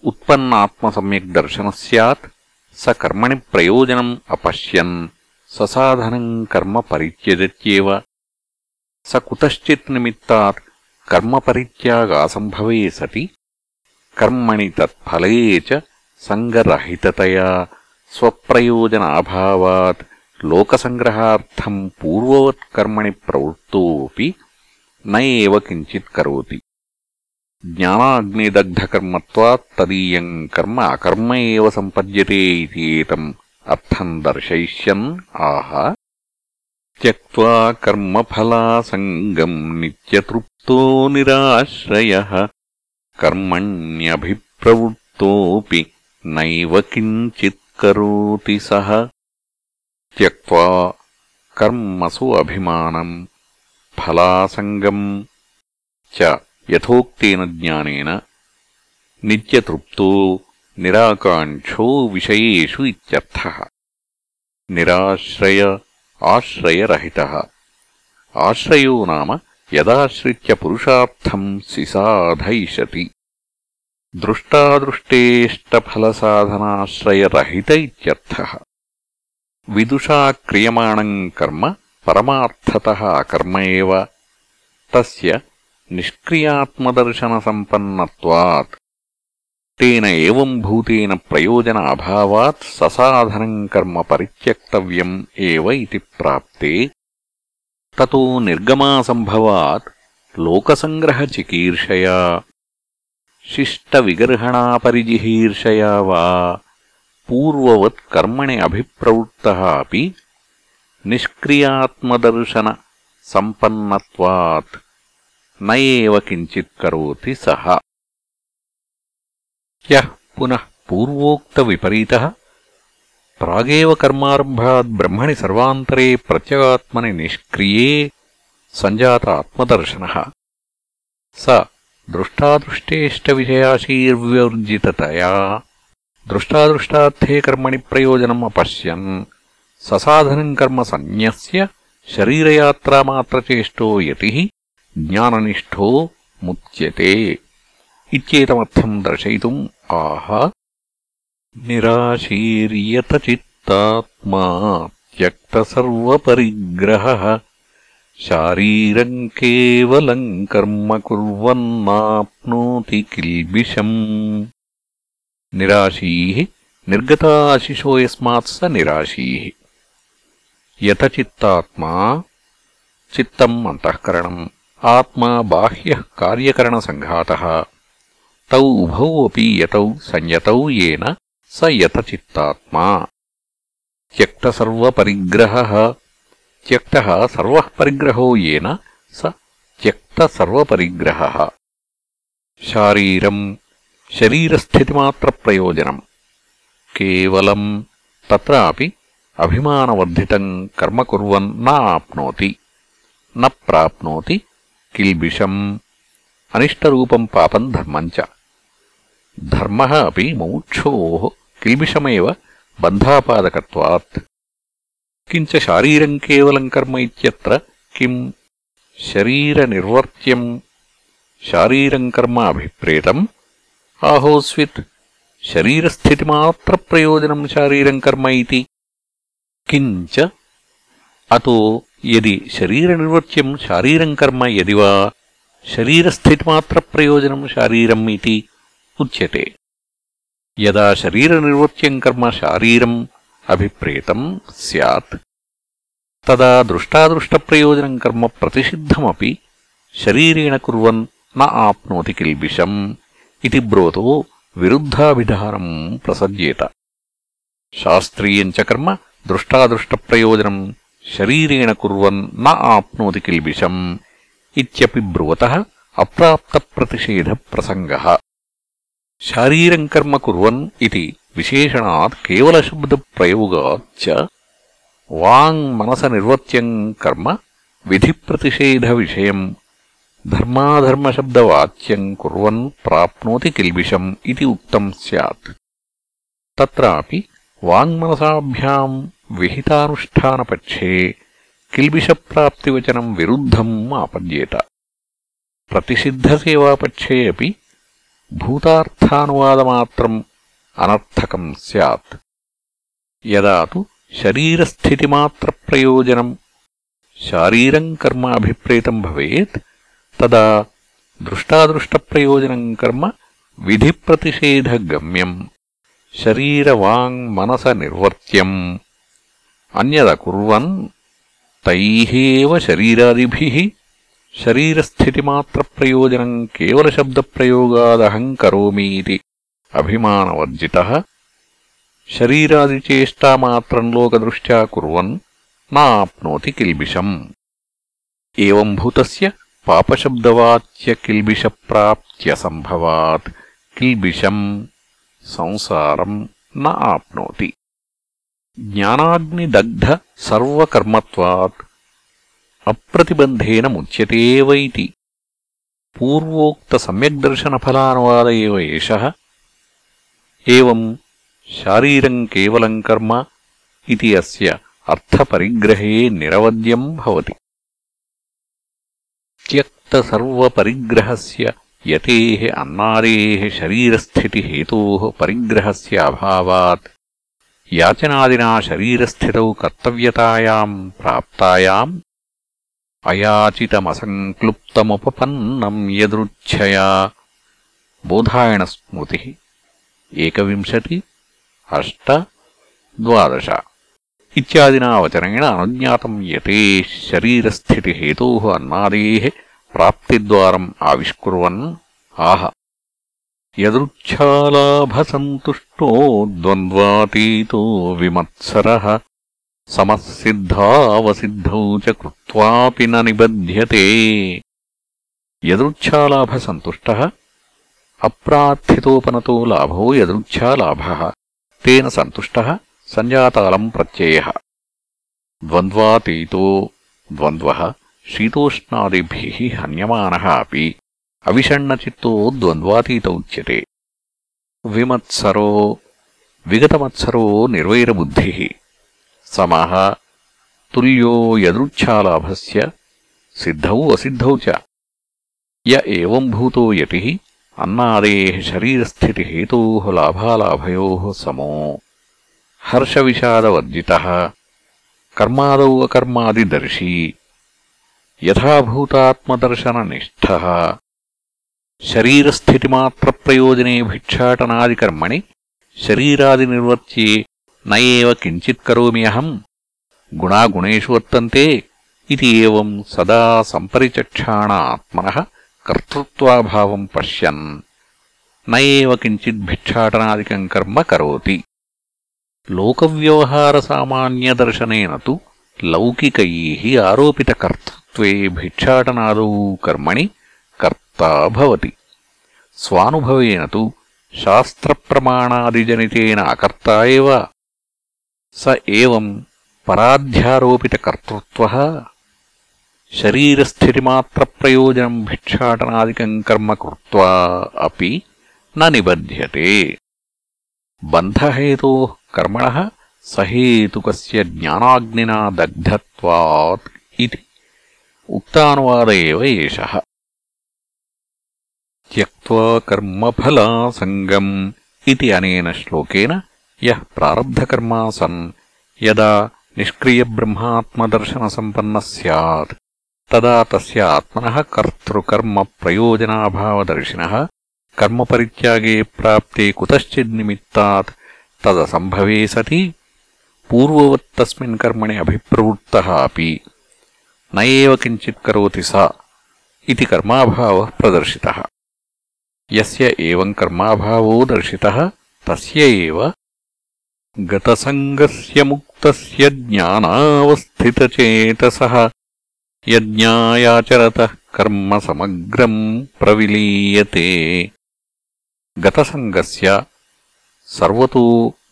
ఉత్పన్నాత్మసమ్యక్దర్శన సత్ స కర్మణి ప్రయోజనం అపశ్యన్ ససాధనం కర్మ పరిత్యజత్యేవ స కుతశ్చిత్ నిమిత్తాత్ కర్మపరిత్యాగాసంభవే సతి కర్మణి తత్ఫలే చ సంగరహితతయా స్వప్రయోజనాభావాత్ स्वप्रयोजनाभावात् लोकसङ्ग्रहार्थम् पूर्ववत्कर्मणि प्रवृत्तोऽपि न एव किञ्चित् करोति ज्ञानाग्निदग्धकर्मत्वात् तदीयम् कर्म अकर्म एव सम्पद्यते इति एतम् अर्थम् दर्शयिष्यन् आह त्यक्त्वा कर्मफलासङ्गम् नित्यतृप्तो निराश्रयः कर्मण्यभिप्रवृत्तोऽपि नैव किञ्चित् करोति सः त्यक्त्वा कर्मसु अभिमानम् फलासङ्गम् च यथोक्तेन ज्ञानेन नित्यतृप्तो निराकाङ्क्षो विषयेषु इत्यर्थः निराश्रय आश्रयरहितः आश्रयो नाम यदाश्रित्य पुरुषार्थम् सिसाधयिषति दृष्टादृष्टेष्टफलसाधनाश्रयरहित విదూషా క్రియమాణం కర్మ పరమార్థత అకర్మ ఏవ తస్య తేన ఏం భూతేన ప్రయోజన అభావాత్ ససాధనం కర్మ పరిత్యక్తవ్యం ఏవ ప్రాప్తే. తతో నిర్గమాసంభవాత్ లోకసంగ్రహచికీర్షయా. శిష్టవిగర్హణాపరిజిహీర్షయా వా वा पूर्ववत्कर्मणि अभिप्रवृत्तः अपि निष्क्रियात्मदर्शनसम्पन्नत्वात् न एव किञ्चित् करोति सः यः पुनः पूर्वोक्तविपरीतः प्रागेव कर्मारम्भात् ब्रह्मणि सर्वान्तरे प्रत्यगात्मनि निष्क्रिये सञ्जात आत्मदर्शनः स दृष्टादृष्टेष्टविषयाशीर्वर्जिततया दृष्टादृष्टार्थे कर्मणि प्रयोजनम् अपश्यन्। ससाधनम् कर्म सन्न्यस्य शरीरयात्रामात्रचेष्टो यतिः ज्ञाननिष्ठो मुच्यते। इत्येतमर्थम् दर्शयितुम् आह। निराशीर्यतचित्तात्मा त्यक्तसर्वपरिग्रहः शारीरम् केवलम् कर्म कुर्वन्नाप्नोति किल्बिषम्। నిరాశీ నిర్గతాశిషో యస్మాత్ స నిరాశీ యతచిత్తాత్మా చిత్తం అంతఃకరణం ఆత్మా బాహ్య కార్యకరణ సంఘాత తౌ ఉభౌ అపి యతౌ సంయతౌ యేన స యతచిత్తాత్మా త్యక్త సర్వ పరిగ్రహ త్యక్త సర్వ పరిగ్రహో యేన స త్యక్త సర్వ పరిగ్రహ శారీరం శరీరస్థితిమాత్రప్రయోజనం. కేవలం తత్రాపి అభిమానవర్ధితం కర్మ కుర్వన్ నా న ప్రాప్నోతి కిల్బిషం అనిష్టరూపం పాపం ధర్మం చ ధర్మ అపి ముముక్షో కిల్బిషమేవ బంధాపాదకత్వాత్. కించ శారీరం కేవలం కర్మ ఇత్యత్ర కిం శరీరనిర్వర్త్యం. శారీరం కర్మ అభిప్రేతం ఆహోస్విత్ శరీరస్థితిమాత్రప్రయోజనం శారీరం కర్మ ఇది. కించ అతో యది శరీరనిర్వర్త్యం శారీరం కర్మ యది వా శరీరస్థితిమాత్రప్రయోజనం శారీరం ఇది ఉచ్యతే. యదా శరీరనిర్వర్త్యం కర్మ శారీరం అభిప్రేతం స్యాత్. తదా దృష్టాదృష్టప్రయోజనం కర్మ ప్రతిషిద్ధమపి. శరీరేణ కుర్వన్ న ఆప్నోతి కిల్బిషం. ఇది బ్రోతో విరుద్ధాభిధానం ప్రసజ్యేత శాస్త్రీయం చ కర్మ దృష్టాదృష్టప్రయోజనం శరీరేణ కుర్వన్ న ఆప్నోతి కిల్బిషం ఇత్యపి బ్రువతः అప్రాప్తప్రతిషేధప్రసంగः శారీరం కర్మ కుర్వన్ ఇది విశేషణాత్ కేవలశబ్దప్రయోగాత్ చ వాంగ్ మనస నిర్వర్త్యం కర్మ విధిప్రతిషేధవిషయం धर्माधर्मशब्दवाच्यम् कुर्वन् प्राप्नोति किल्बिषम् इति उक्तम् स्यात् तत्रापि वाङ्मनसाभ्याम् विहितानुष्ठानपक्षे किल्बिषप्राप्तिवचनम् विरुद्धम् आपद्येत प्रतिषिद्धसेवापक्षे अपि भूतार्थानुवादमात्रम् अनर्थकम् स्यात् यदा तु शरीरस्थितिमात्रप्रयोजनम् शारीरम् कर्म अभिप्रेतम् भवेत् तदा दृष्टादृष्टप्रयोजनम् कर्म विधिप्रतिषेधगम्यम् शरीरवाङ्मनसनिर्वर्त्यम् अन्यदकुर्वन् तैः एव शरीरादिभिः शरीरस्थितिमात्रप्रयोजनम् केवलशब्दप्रयोगादहम् करोमीति अभिमानवर्जितः शरीरादिचेष्टामात्रम् लोकदृष्ट्या कुर्वन् नाप्नोति किल्बिषम् एवम्भूतस्य पापशब्दवाच्यकिल्बिषप्राप्त्यसम्भवात् किल्बिषम् संसारम् न आप्नोति ज्ञानाग्निदग्धसर्वकर्मत्वात् अप्रतिबन्धेन मुच्यते एव इति पूर्वोक्तसम्यग्दर्शनफलानुवाद एव एषः एवम् शारीरम् केवलम् कर्म इति अस्य अर्थपरिग्रहे निरवद्यम् भवति భవతి త్యక్తసర్వపరిగ్రహస్య యతేः అన్నాదేः శరీరస్థితిహేతోः పరిగ్రహస్య అభావాత్. యాచనాదినా శరీరస్థితౌ కర్తవ్యతాయాम् ప్రాప్తాయాम् అయాచితమసంక్లుప్తముపపన్నం యదృచ్ఛయా. బోధాయణస్మృతిः ఏకవింశతి అష్ట ద్వాదశ ఇత్యాదినా వచనేన అనుజ్ఞాతం యతే శరీరస్థితిహేతో అన్నాదే ప్రాప్తిద్వారం ఆవిష్కుర్వన్ ఆహ యదృచ్ఛాలాభసంతుష్టో ద్వంద్వాతీతో విమత్సర సమసిద్ధావసిద్ధౌ చ కృత్వాపి న నిబధ్యతే యదృచ్ఛాలాభసంతుష్టः అప్రార్థితోపనతో లాభో యదృచ్ఛాలాభः తేన సంతుష్టः సంజాతాలం ప్రత్యయ. ద్వంద్వాతీతో ద్వంద్వ శీతోష్ణాదిభి హన్యమాన అవి అవిషణ్ణచిత్తో ద్వంద్వాతీత ఉచ్యతే. విమత్సరో విగతమత్సరో నిర్వైరబుద్ధి. సమः తుల్యో యదృచ్ఛాలాభస్య సిద్ధౌ అసిద్ధౌ చ. య యతి అన్నాదే అన్నాదేः శరీరస్థితిహేతోः లాభాలాభయోः సమో. హర్షవిషాదవర్జితः కర్మాదౌ అకర్మాదిదర్శీ యథాభూతాత్మదర్శననిష్ఠः శరీరస్థితిమాత్రప్రయోజనే భిక్షాటనాదికర్మణి శరీరాదినిర్వర్త్యే న ఏవ కించిత్ కరోమి అహం గుణాగుణేషు వర్తంతే इति एवम् सदा सम्परिचक्षाण आत्मनः कर्तृत्वाभावम् पश्यन् न एव किञ्चिद्भिक्षाटनादिकम् कर्म करोति लोकव्यवहारसामान्यदर्शनेन तु लौकिकैः आरोपितकर्तृत्वे भिक्षाटनादौ कर्मणि कर्ता भवति स्वानुभवेन तु शास्त्रप्रमाणादिजनितेन अकर्ता एव स एवम् पराध्यारोपितकर्तृत्वः शरीरस्थितिमात्रप्रयोजनम् भिक्षाटनादिकम् कर्म कृत्वा अपि न निबध्यते बन्धहेतोः कर्मणः सहेतुकस्य ज्ञानाग्निना दग्धत्वात् इति उक्तानुवाद एव एषः त्यक्त्वा कर्मफलासङ्गम् इति अनेन श्लोकेन यः प्रारब्धकर्मा सन् यदा निष्क्रियब्रह्मात्मदर्शनसम्पन्नः स्यात् तदा तस्य आत्मनः कर्तृकर्मप्रयोजनाभावदर्शिनः कर्मपरित्यागे प्राप्ते कुतश्चिन्निमित्तात् तदसम्भवे सति पूर्ववत्तस्मिन् कर्मणि अभिप्रवृत्तः अपि। न एव किञ्चित् करोति स इति कर्माभावः प्रदर्शितः। यस्य एवम् कर्माभावो दर्शितः तस्य एव गतसङ्गस्य मुक्तस्य ज्ञानावस्थितचेतसः। यज्ञायाचरतः कर्म समग्रम् प्रविलीयते। गतसङ्गस्य సర్వతో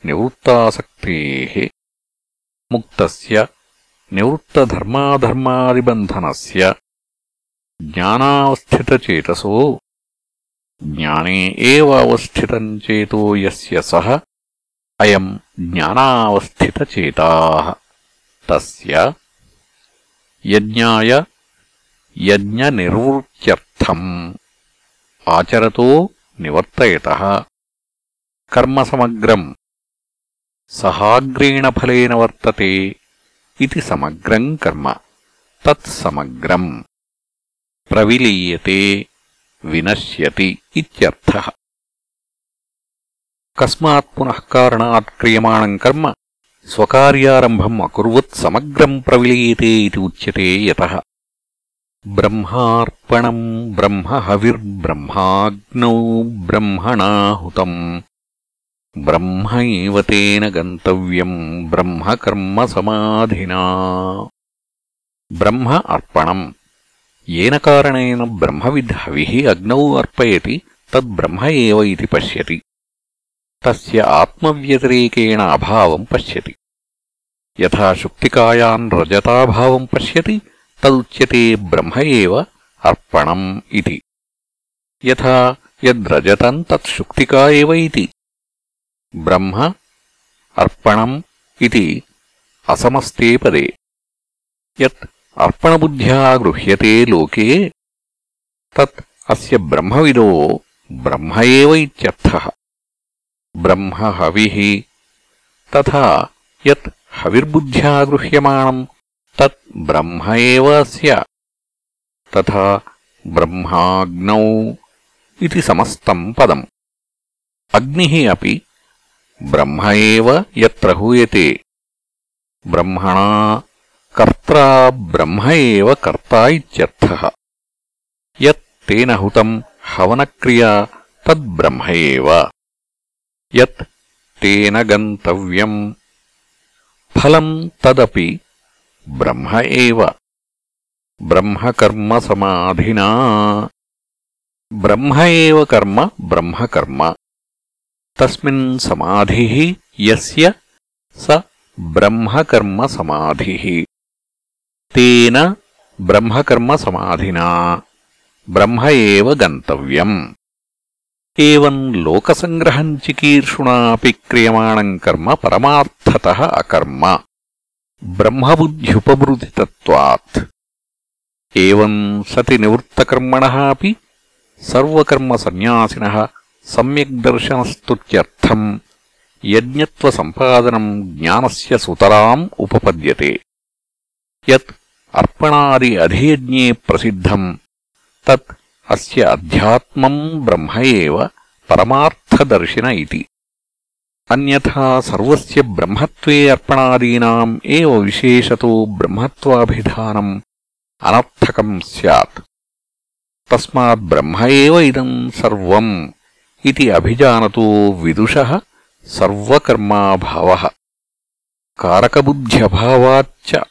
నివృత్తాసక్తేः ముక్తస్య నివృత్తధర్మాధర్మాదిబంధనస్య జ్ఞానావస్థితచేతసో జ్ఞానే ఏవస్థితం చేతో అయం జ్ఞానావస్థితచేతాః యజ్ఞాయ యజ్ఞనిర్వృత్త్యర్థం ఆచరతో నివర్తయ కర్మ సమగ్రం సహాగ్రేణ ఫలేన వర్తతే ఇది సమగ్రం కర్మ తత్ సమగ్రం ప్రవిలీయతే వినశ్యతి ఇత్యర్థః కస్మాత్ పునః కారణాత్ క్రియమాణం కర్మ స్వకార్యారంభం అకుర్వత్ సమగ్రం ప్రవిలీయతే ఇది ఉచ్యతే యతః బ్రహ్మార్పణం బ్రహ్మ బ్రహ్మహవిర్బ్రహ్మాగ్నౌ బ్రహ్మణాహుతం బ్రహ్మైవ తేన గంతవ్యం బ్రహ్మకర్మ సమాధినా. బ్రహ్మ అర్పణం. ఏన కారణేన బ్రహ్మవిద్ హవిః అగ్నౌ అర్పయతి తద్బ్రహ్మ ఏవ ఇది పశ్యతి. తస్య ఆత్మవ్యతిరేకేణ అభావం పశ్యతి. యథాశుక్తికాయాన్ రజతాభావం పశ్యతి తదుచ్యతే బ్రహ్మ ఏవ అర్పణం ఇది. యథా యద్రజతం తత్శుక్తికా ఏవ ఇది. బ్రహ్మ అర్పణం ఇది అసమస్తే పదే. యత్ అర్పణబుద్ధ్యా గృహ్యతే లోకే తత్ అస్య బ్రహ్మవిదో బ్రహ్మ ఏవ ఇత్యర్థః. బ్రహ్మ హవి తథా యత్ హవిర్బుద్ధ్యా గృహ్యమాణం తత్ బ్రహ్మ ఏవ అస్య తథా బ్రహ్మాగ్నౌ ఇది సమస్తం పదం. అగ్ని అపి బ్రహ్మ ఏవ బ్రహ్మణా కర్త్రా బ్రహ్మ ఏవ కర్త ఇత్యర్థః. హుతం హవనక్రియా తద్బ్రహ్మ ఏవ. యత్ తేన గంతవ్యం ఫలం తదపి బ్రహ్మ ఏవ. బ్రహ్మకర్మ సమాధినా. బ్రహ్మ ఏవ కర్మ బ్రహ్మకర్మ తస్మిన్ సమాధి ఎస్య స బ్రహ్మకర్మ సమాధి. తేన బ్రహ్మకర్మసమాధినా బ్రహ్మ ఏవ గంతవ్యం. ఏం లోకసంగ్రహం చికీర్షుణా క్రియమాణం కర్మ పరమార్థత అకర్మ. బ్రహ్మబుద్ధ్యుపవృతితత్వాత్ సతి నివృత్తకర్మణ అపి సర్వకర్మసన్యాసినః సమ్యగ్దర్శనస్తుత్యర్థం యజ్ఞత్వసంపాదనం జ్ఞానస్య సుతరాం ఉపపద్యతే యత్ అర్పణాది అధేజ్ఞే ప్రసిద్ధం తత్ అస్య అధ్యాత్మం బ్రహ్మ ఏవ పరమార్థదర్శిన ఇది అన్యథా సర్వస్య బ్రహ్మత్వే అర్పణాదీనాం ఏవ విశేషతో బ్రహ్మత్వాభిధానం అనర్థకం స్యాత్ తస్మాత్ బ్రహ్మ ఏవ ఇదం సర్వం ఇది అభిజానతో విదుషः సర్వకర్మాభావः కారకబుద్ధ్యభావాచ్చ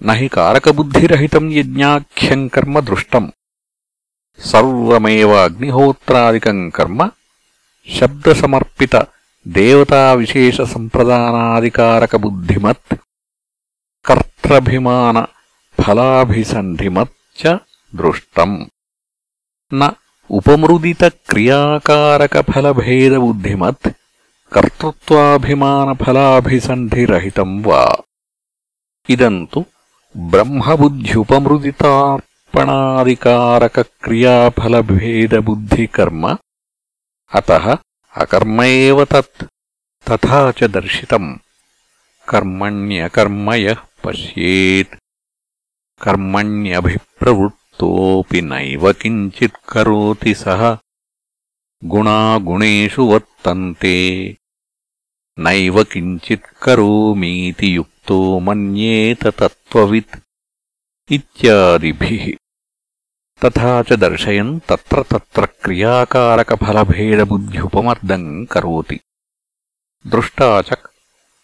నహి కారకబుద్ధిరహితం యజ్ఞాఖ్యం కర్మ దృష్టం సర్వమేవ అగ్నిహోత్రాదికం కర్మ శబ్దసమర్పిత దేవతావిశేషసంప్రదానాదికారకబుద్ధిమత్ కర్త్రభిమాన ఫలాభిసంధిమత్ చ దృష్టం న ఉపమృదితక్రియాకారకఫలభేదబుద్ధిమత్ కర్తృత్వాభిమానఫలాభిసంధిరహితం వా ఇదం తు బ్రహ్మబుద్ధ్యుపమృదితార్పణాదికారకక్రియాఫలభేదబుద్ధికర్మ అతः అకర్మ ఏవ తత్ తథా చ దర్శితం కర్మణ్యకర్మ యః పశ్యేత్ కర్మణ్యభిప్రవృత్తోऽపి నైవ కించిత్ కరోతి సः గుణాగుణేషు వర్తంతే. నైవ కించిత్ కరోమీతి యుక్తో మన్యేత తత్వవిత్. ఇత్యాదిభిः. తథా చ దర్శయన్ తత్ర తత్ర క్రియాకారకఫలభేదబుద్ధ్యుపమర్దం కరోతి. దృష్టా చ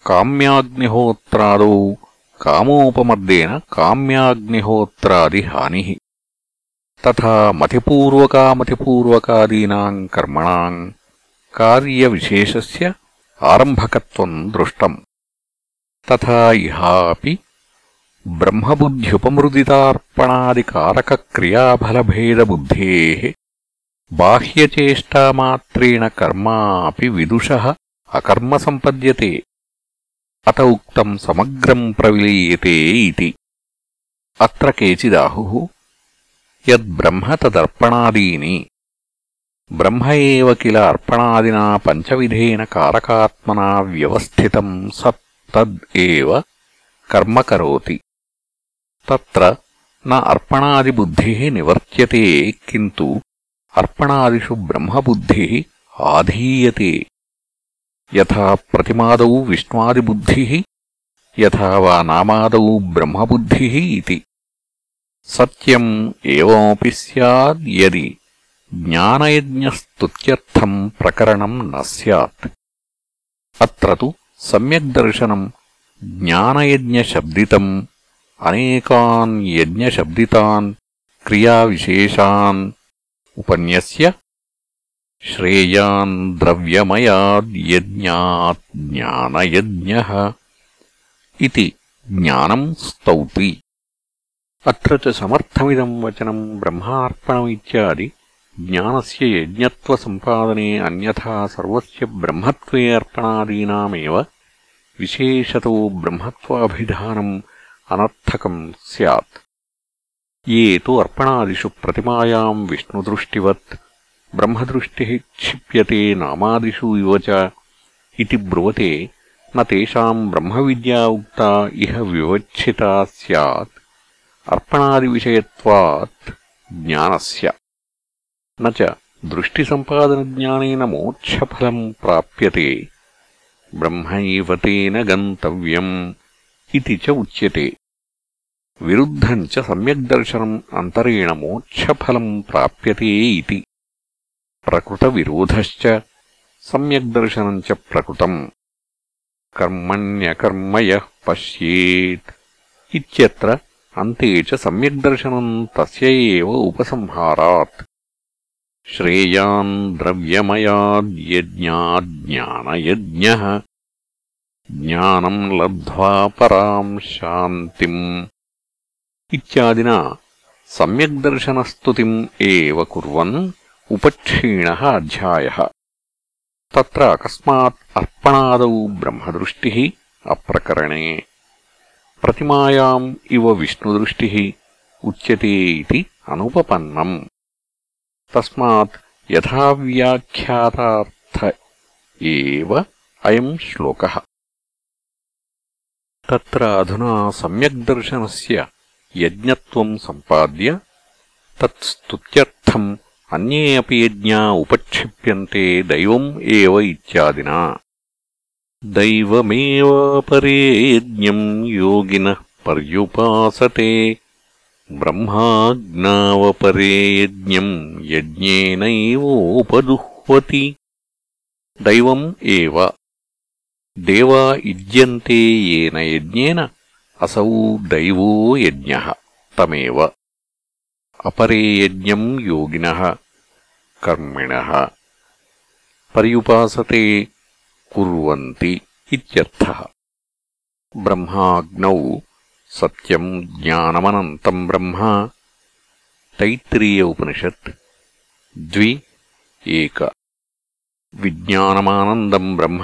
కామ్యాగ్నిహోత్రాదౌ. కామోపమర్దేన కామ్యాగ్నిహోత్రాది హానిః. తథా మతిపూర్వకామతిపూర్వకాదీనాం కర్మణాం కార్యవిశేషస్య ఆరంభకత్వం దృష్టం. తథా ఇహాపి బ్రహ్మబుద్ధ్యుపమృదితార్పణాదికారకక్రియాఫలభేదబుద్ధేः బాహ్యచేష్టామాత్రేణ కర్మాపి విదుషः అకర్మ సంపద్యతే అత ఉక్తం సమగ్రం ప్రవిలీయతే ఇతి అత్ర కేచిదాహుः। యద్బ్రహ్మ తదర్పణాదీని బ్రహ్మ ఏవ కిల అర్పణాదినా పంచవిధేన కారకాత్మనా వ్యవస్థితం సత్ తద్ ఏవ కర్మ కరోతి తత్ర న అర్పణాదిబుద్ధిः నివర్త్యతే కింటు అర్పణాదిషు బ్రహ్మబుద్ధిः ఆధీయతే యథా ప్రతిమాదౌ విష్ణ్వాదిబుద్ధిः యథా వా నామాదౌ బ్రహ్మబుద్ధిः ఇతి సత్యం ఏవమపి సద్ది జ్ఞానయజ్ఞస్తుత్యర్థం ప్రకరణం న స్యాత్. అత్ర సమ్యగ్దర్శనం జ్ఞానయజ్ఞశబ్దితం అనేకాన్ యజ్ఞశబ్దితాన్ క్రియావిశేషాన్ ఉపన్యస్య శ్రేయాన్ ద్రవ్యమయాద్యజ్ఞాత్ ఇది జ్ఞానం స్తౌతి अत्र च समर्थमिदम् वचनम् ब्रह्मार्पणमित्यादि ज्ञानस्य यज्ञत्वसम्पादने अन्यथा सर्वस्य ब्रह्मत्वे अर्पणादीनामेव विशेषतो ब्रह्मत्वाभिधानम् अनर्थकम् स्यात्। ये तु अर्पणादिषु प्रतिमायाम् विष्णुदृष्टिवत् ब्रह्मदृष्टिः क्षिप्यते नामादिषु इव च इति ब्रुवते न तेषाम् ब्रह्मविद्या उक्ता इह विवक्षिता स्यात् అర్పణాదివిషయత్వాత్ జ్ఞానస్య. నచ దృష్టిసంపాదనజ్ఞానేన మోక్షఫలం ప్రాప్యతే. బ్రహ్మైవ తేన గంతవ్యम् ఇది చ ఉచ్యతే. విరుద్ధం చ సమ్యగ్దర్శనం అంతరేణ మోక్షఫలం ప్రాప్యతే ఇది. ప్రకృత ప్రకృతవిరోధశ్చ సమ్యగ్దర్శనం చ ప్రకృతం. కర్మణ్యకర్మయ పశ్యేత్. ఇత్యత్ర अन्ते च सम्यग्दर्शनम् तस्य एव उपसंहारात्। श्रेयान् द्रव्यमयाद्यज्ञाज्ञानयज्ञः। ज्ञानम् लब्ध्वा पराम् शान्तिम्। इत्यादिना सम्यग्दर्शनस्तुतिम् एव कुर्वन् उपक्षीणः अध्यायः। तत्र अकस्मात् अर्पणादौ ब्रह्मदृष्टिः अप्रकरणे प्रतिमायाम् इव विष्णुदृष्टिः उच्यते इति अनुपपन्नम् तस्मात् यथाव्याख्यातार्थ एव अयम् श्लोकः तत्र अधुना सम्यग्दर्शनस्य यज्ञत्वम् सम्पाद्य तत्स्तुत्यर्थम् अन्ये अपि यज्ञा उपक्षिप्यन्ते दैवम् एव इत्यादिना दैवमेवापरे यज्ञम् योगिनः पर्युपासते। ब्रह्माज्ञावपरे यज्ञम् यज्ञेनैवोपजुह्वति दैवम् एव। देवा युज्यन्ते येन यज्ञेन असौ दैवो यज्ञः तमेव। अपरे यज्ञम् योगिनः कर्मिणः। पर्युपासते कुर्वन्ति इत्यर्थः ब्रह्माग्नौ सत्यम् ज्ञानमनन्तम् ब्रह्म तैत्तिरीय उपनिषत् द्वि एक विज्ञानमानन्दम् ब्रह्म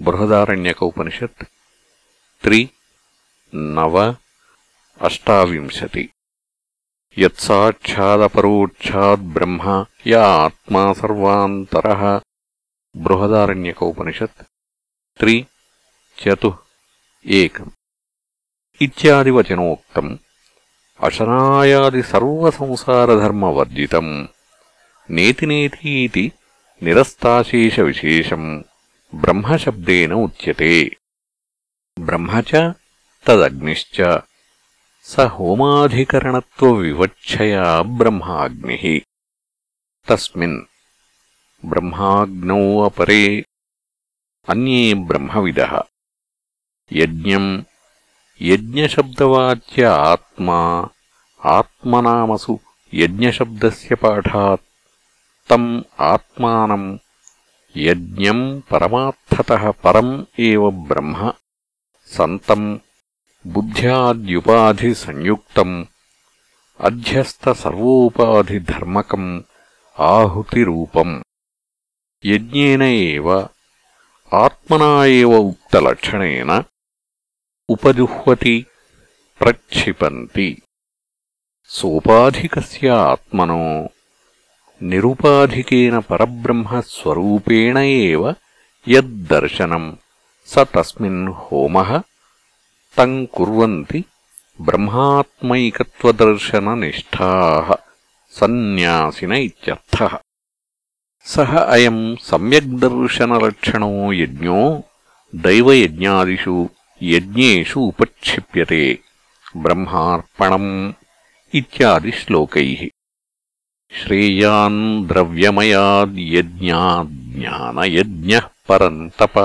बृहदारण्यक उपनिषत् त्रि नव अष्टाविंशति यत्साक्षादपरोक्षाद्ब्रह्म य आत्मा सर्वान्तरः बृहदारण्यकोपनिषत् त्रि चतुः एकम्। इत्यादिवचनोक्तम्। अशनायादिसर्वसंसारधर्मवर्जितम्। नेतिनेतीति निरस्ताशेषविशेषम्। ब्रह्मशब्देन उच्यते। ब्रह्म च तदग्निश्च। स होमाधिकरणत्वविवक्षया ब्रह्माग्निः। तस्मिन् బ్రహ్మాగ్నౌ అపరే అన్యే బ్రహ్మవిద యజ్ఞం యజ్ఞశబ్దవాచ్య ఆత్మా ఆత్మనామసు యజ్ఞశబ్దస్య పాఠాత్ తమ్ ఆత్మానం యజ్ఞం పరమార్థతః పరం ఏ బ్రహ్మ సంతం బుద్ధ్యాద్యుపాధి బుద్ధ్యాద్యుపాధిసంయుక్తం అధ్యస్తసర్వోపాధిధర్మకం ఆహుతిరూపం యజ్ఞేన ఆత్మనా ఏవ ఉక్తలక్షణేన ఉపజుహ్వతి ప్రక్షిపంతి. సోపాధిక ఆత్మనో నిరుపాధికేన పరబ్రహ్మస్వరూపేణ యద్దర్శనం స తస్మిన్ హోమః తం కుర్వంతి బ్రహ్మాత్మైకత్వదర్శననిష్టాః సన్యాసిన ఇత్యర్థः. सः अयम् सम्यग्दर्शनलक्षणो यज्ञो दैवयज्ञादिषु यज्ञेषु उपक्षिप्यते ब्रह्मार्पणम् इत्यादिश्लोकैः श्रेयान् द्रव्यमयाद्यज्ञाज्ञानयज्ञः परन्तप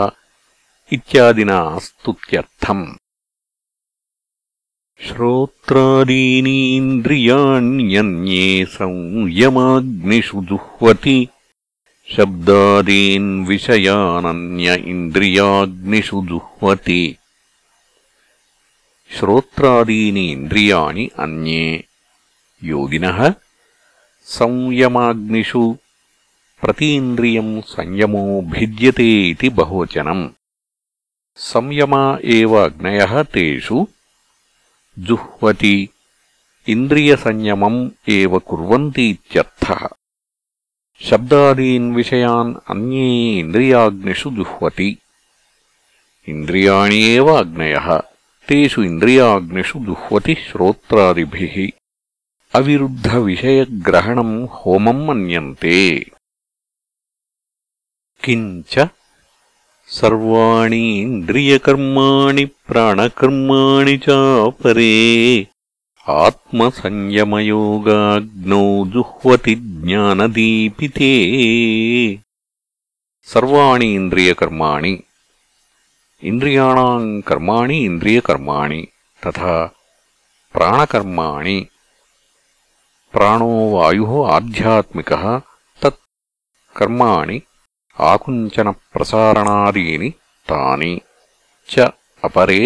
इत्यादिना स्तुत्यर्थम्। श्रोत्रादीनीन्द्रियाण्यन्ये संयमाग्निषु जुह्वति शब्दादीन् विषयानन्य इन्द्रियाग्निषु जुह्वति श्रोत्रादीनि इन्द्रियाणि अन्ये योगिनः संयमाग्निषु प्रतीन्द्रियम् संयमो भिद्यते इति बहुवचनम् संयमा एव अग्नयः तेषु जुह्वति इन्द्रियसंयमम् एव कुर्वन्ति इत्यर्थः शब्दादीन् विषयान् अन्ये इन्द्रियाग्निषु जुह्वति इन्द्रियाणि एव अग्नयः तेषु इन्द्रियाग्निषु जुह्वति श्रोत्रादिभिः। अविरुद्धविषयग्रहणम् होमम् मन्यन्ते। किञ्च सर्वाणि इन्द्रियकर्माणि प्राणकर्माणि चापरे आत्मसंयमयोगाग्नौ जुह्वति ज्ञानदीपिते सर्वाणि इन्द्रियकर्माणि इन्द्रियाणाम् कर्माणि इन्द्रियकर्माणि तथा प्राणकर्माणि प्राणो वायुः आध्यात्मिकः तत् कर्माणि आकुञ्चनप्रसारणादीनि तानि च अपरे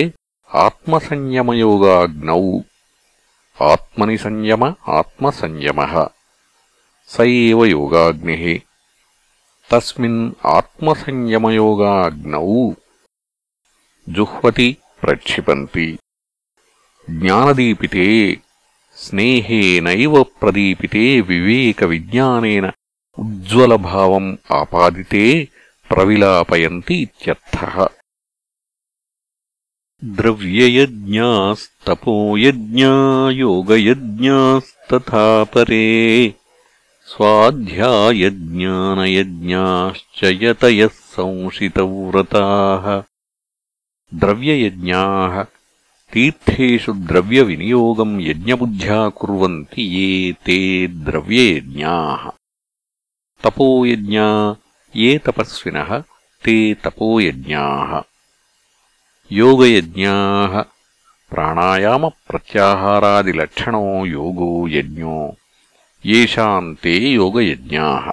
आत्मसंयमयोगाग्नौ ఆత్మని సంయమ ఆత్మసంయమ. స ఏవ యోగాగ్ని. తస్మిన్ ఆత్మసంయమయోగాగ్నౌ జుహ్వతి ప్రక్షిపంతి. జ్ఞానదీపితే స్నేహేన ప్రదీపితే వివేక వివేకవిజ్ఞానేన ఉజ్జ్వలభావం ఆపాదితే ప్రవిలాపయంతి ఇత్యర్థः. द्रव्ययज्ञास्तपोयज्ञा योगयज्ञास्तथा परे। स्वाध्यायज्ञानयज्ञाश्च यतयः संशितव्रताः। द्रव्ययज्ञाः तीर्थेषु द्रव्यविनियोगम् यज्ञबुद्ध्या कुर्वन्ति ये ते द्रव्ययज्ञाः। तपोयज्ञा ये तपस्विनः ते तपोयज्ञाः योगयज्ञाः प्राणायामप्रत्याहारादिलक्षणो योगो यज्ञो येषाम् ते योगयज्ञाः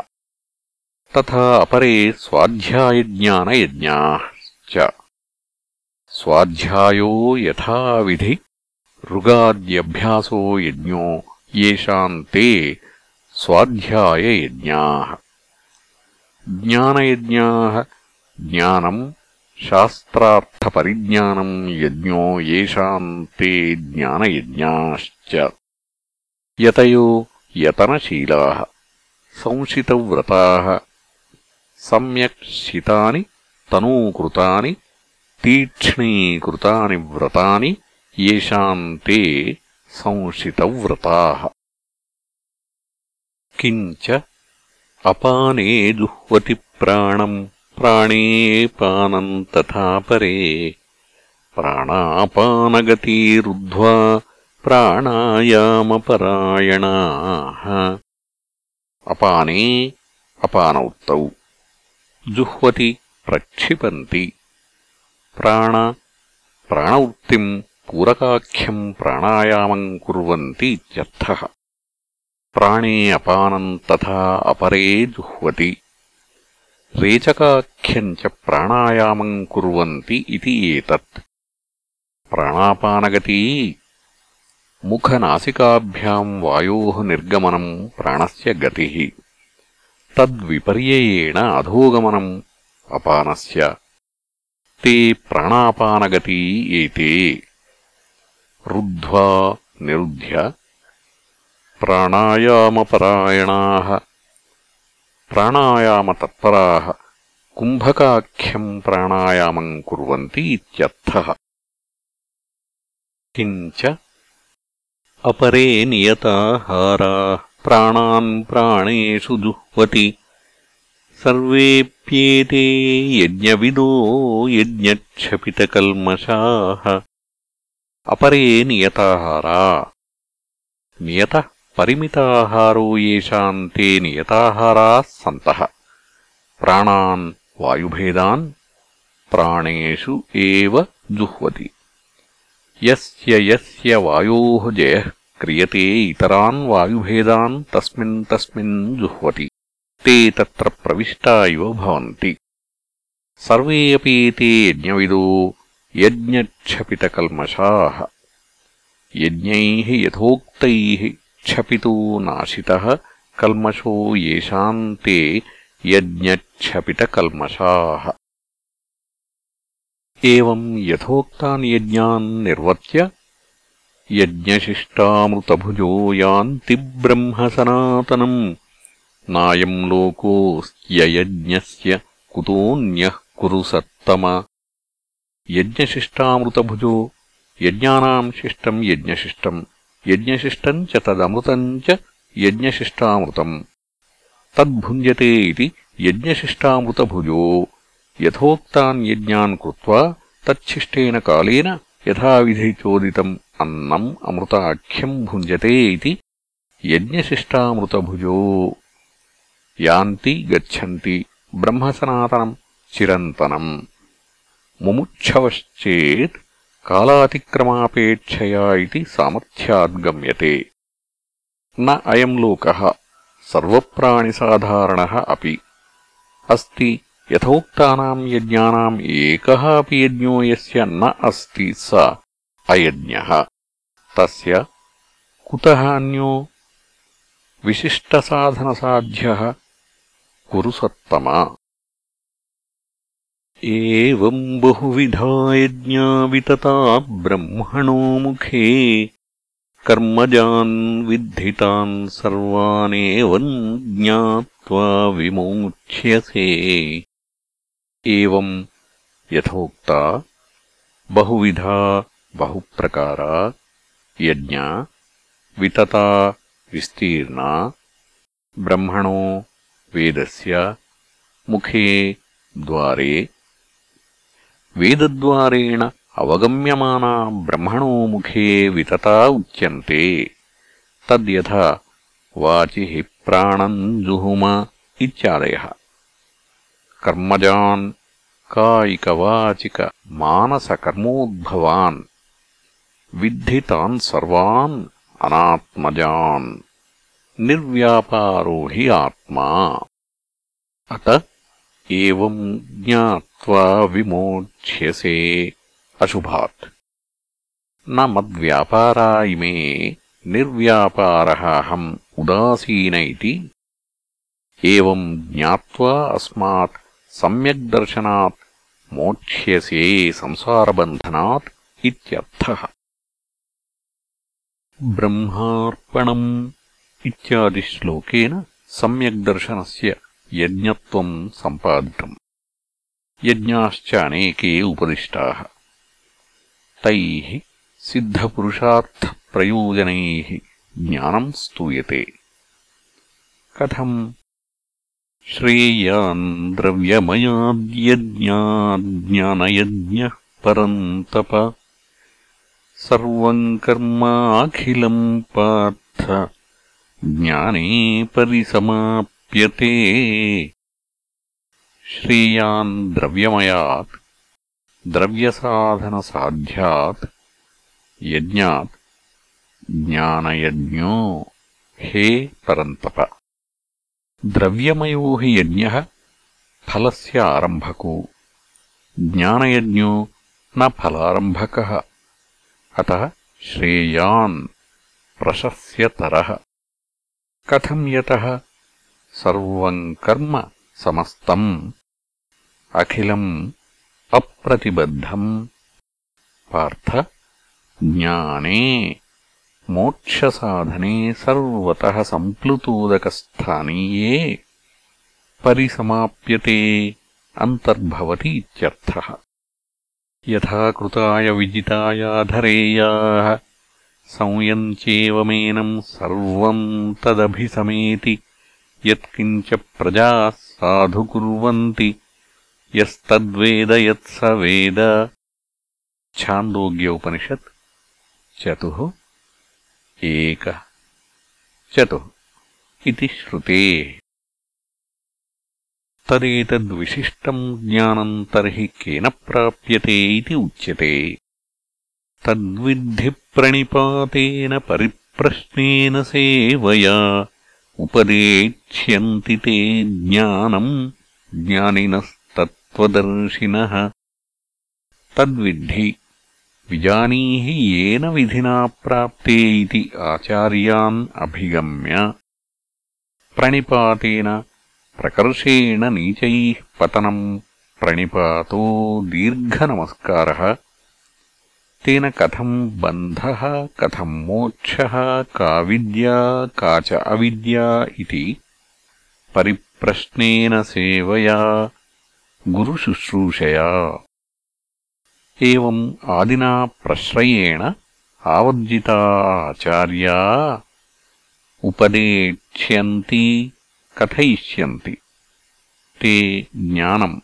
तथा अपरे स्वाध्यायज्ञानयज्ञाश्च स्वाध्यायो यथाविधि ऋगाद्यभ्यासो यज्ञो येषाम् ते स्वाध्याययज्ञाः ज्ञानयज्ञाः ज्ञानम् శాస్త్రాపరిజ్ఞానం యజ్ఞో ఏషాం జ్ఞానయజ్ఞాశ్చతనశీలా జ్ఞానయజ్ఞాశ్చ. సమ్యక్షితాని తనూకృతాని తీక్ష్ణీకృతాని వ్రతాని ఏషాం తే సంశితవ్రతా. కించ అపానే జుహ్వతి ప్రాణం ప్రాణేపానం తథాపరే తథా పరే ప్రాణాపానగతీరుద్ధ్వా ప్రాణాయామపరాయణాః అపానే అపాన ఉత్తౌ జుహ్వతి ప్రక్షిపంతి ప్రాణ ప్రాణ పూరకాఖ్యం ప్రాణాయామం కుర్వంతి ప్రాణే అపానం తథా అపరే జుహ్వతి रेचकाख्यम् च प्राणायामम् कुर्वन्ति इति एतत् प्राणापानगती मुखनासिकाभ्याम् वायोः निर्गमनम् प्राणस्य गतिः तद्विपर्ययेण अधोगमनम् अपानस्य ते प्राणापानगती एते रुद्ध्वा निरुध्य प्राणायामपरायणाः प्राणायामतत्पराः कुम्भकाख्यम् प्राणायामम् कुर्वन्ति इत्यर्थः। किञ्च अपरे नियताहाराः। प्राणान् प्राणेषु जुह्वति सर्वेऽप्येते यज्ञविदो यज्ञक्षपितकल्मषाः। अपरे नियताहारा। नियतः परिमिताहारो येषाम् ते नियताहाराः सन्तः। प्राणान् वायुभेदान् प्राणेषु एव जुह्वति। यस्य यस्य वायोः जयः क्रियते इतरान् वायुभेदान् तस्मिन् तस्मिन् जुह्वति। ते तत्र प्रविष्टा इव भवन्ति। सर्वे अपि ते यज्ञविदो यज्ञक्षपितकल्मषाः यज्ञैः यथोक्तैः क्षपितो नाशितः कल्मषो येषाम् ते यज्ञक्षपितकल्मषाः एवम् यथोक्तान् यज्ञान् निर्वर्त्य यज्ञशिष्टामृतभुजो यान्ति ब्रह्मसनातनम् नायम् लोकोऽस्त्ययज्ञस्य कुतोऽन्यः कुरु सत्तम यज्ञशिष्टामृतभुजो यज्ञानाम् शिष्टम् यज्ञशिष्टम् యజ్ఞశిష్టం చ తదమృతం యజ్ఞశిష్టామృతం. తద్భుంజతే యజ్ఞశిష్టామృతభుజో. యథోక్తాన్ యజ్ఞాన్ కృత్వా తచ్ఛిష్టేన యథావిధి చోదితం అన్నం అమృతాఖ్యం భుంజతే యజ్ఞశిష్టామృతభుజో. యాంతి గచ్చంతి బ్రహ్మసనాతనం చిరంతనం. ముముక్షవశ్చేత్ కాలాతిక్రమాపేక్షయా ఇది సామర్థ్యాద్గమ్యతే. న అయం లోక సర్వప్రాణిసాధారణ అపి. అస్తి యథోక్తానాం యజ్ఞానాం ఏకः अपि యజ్ఞో యస్య న అస్తి స అయజ్ఞః. తస్య కుతః అన్యో విశిష్టసాధనసాధ్యः కురు సత్తమా एवम् बहुविधा यज्ञा वितता ब्रह्मणो मुखे। कर्मजान् विद्धितान् सर्वानेवम् ज्ञात्वा विमोक्ष्यसे। एवम् यथोक्ता बहुविधा बहुप्रकारा यज्ञा वितता विस्तीर्णा ब्रह्मणो वेदस्य मुखे द्वारे వేదద్వారేణ అవగమ్యమానా బ్రహ్మణో ముఖే వితతా ఉచ్యంతే. తద్యథా వాచి ప్రాణం జుహుమ ఇత్యాదయ. కర్మజాన్ కాయికవాచిక మానసకర్మోద్భవాన్ విద్ధి తాన్ సర్వాన్ అనాత్మజాన్ నిర్వ్యాపారో హి ఆత్మా. అత ఏం జ్ఞాత్ ज्ञात्वा विमोक्ष्यसे अशुभात् न मद्व्यापारा इमे निर्व्यापारः अहम् उदासीन इति एवम् ज्ञात्वा अस्मात् सम्यग्दर्शनात् मोक्ष्यसे संसारबन्धनात् इत्यर्थः ब्रह्मार्पणम् इत्यादिश्लोकेन सम्यग्दर्शनस्य यज्ञत्वम् सम्पादितम् यज्ञाश्च अनेके उपदिष्टाः। तैः सिद्धपुरुषार्थप्रयोजनैः ज्ञानम् स्तूयते। कथम्? श्रेयान् द्रव्यमयाद्यज्ञाज्ञानयज्ञः परन्तप सर्वम् कर्माखिलम् पार्थ। ज्ञाने परिसमाप्यते श्रेयान् द्रव्यमयात् द्रव्यसाधनसाध्यात् यज्ञात् ज्ञानयज्ञो हे परन्तप। द्रव्यमयो हि यज्ञः फलस्य आरम्भको ज्ञानयज्ञो न फलारम्भकः। अतः श्रेयान् प्रशस्यतरः कथम् यतः? सर्वम् कर्म समस्तम् అఖిలం అప్రతిబద్ధం పార్థ జ్ఞానే మోక్షసాధనే సర్వత సంప్లుతోదకస్థానీయే పరిసమాప్యతే అంతర్భవతి ఇత్యర్థः యథాకృతాయ విజితాయాధరేయా సంయంచేవమేనం సర్వం తదభిసమేతి యత్కించ ప్రజా సాధు కుర్వంతి यस्तद्वेद यत्स वेद छान्दोग्य उपनिषत् चतुः। एकः। चतुः। इति श्रुतेः। तदेतद्विशिष्टम् ज्ञानम् तर्हि केन प्राप्यते इति उच्यते। तद्विद्धिप्रणिपातेन परिप्रश्नेन सेवया उपदेक्ष्यन्ति ते ज्ञानम् ज्ञानिनस्तत्त्वदर्शिनः तद्विद्धि। विजानीहि येन विधिना प्राप्ते इति आचार्यान् अभिगम्य प्रणिपातेन प्रकर्षेण नीचैः पतनम् प्रणिपातो दीर्घनमस्कारः। तेन कथम् बन्धः कथम् मोक्षः का विद्या का च अविद्या इति परिप्रश्नेन सेवया गुरुशुश्रूषया एवम् आदिना प्रश्रयेण आवर्जिता आचार्या उपदेक्ष्यन्ति कथयिष्यन्ति ते ज्ञानम्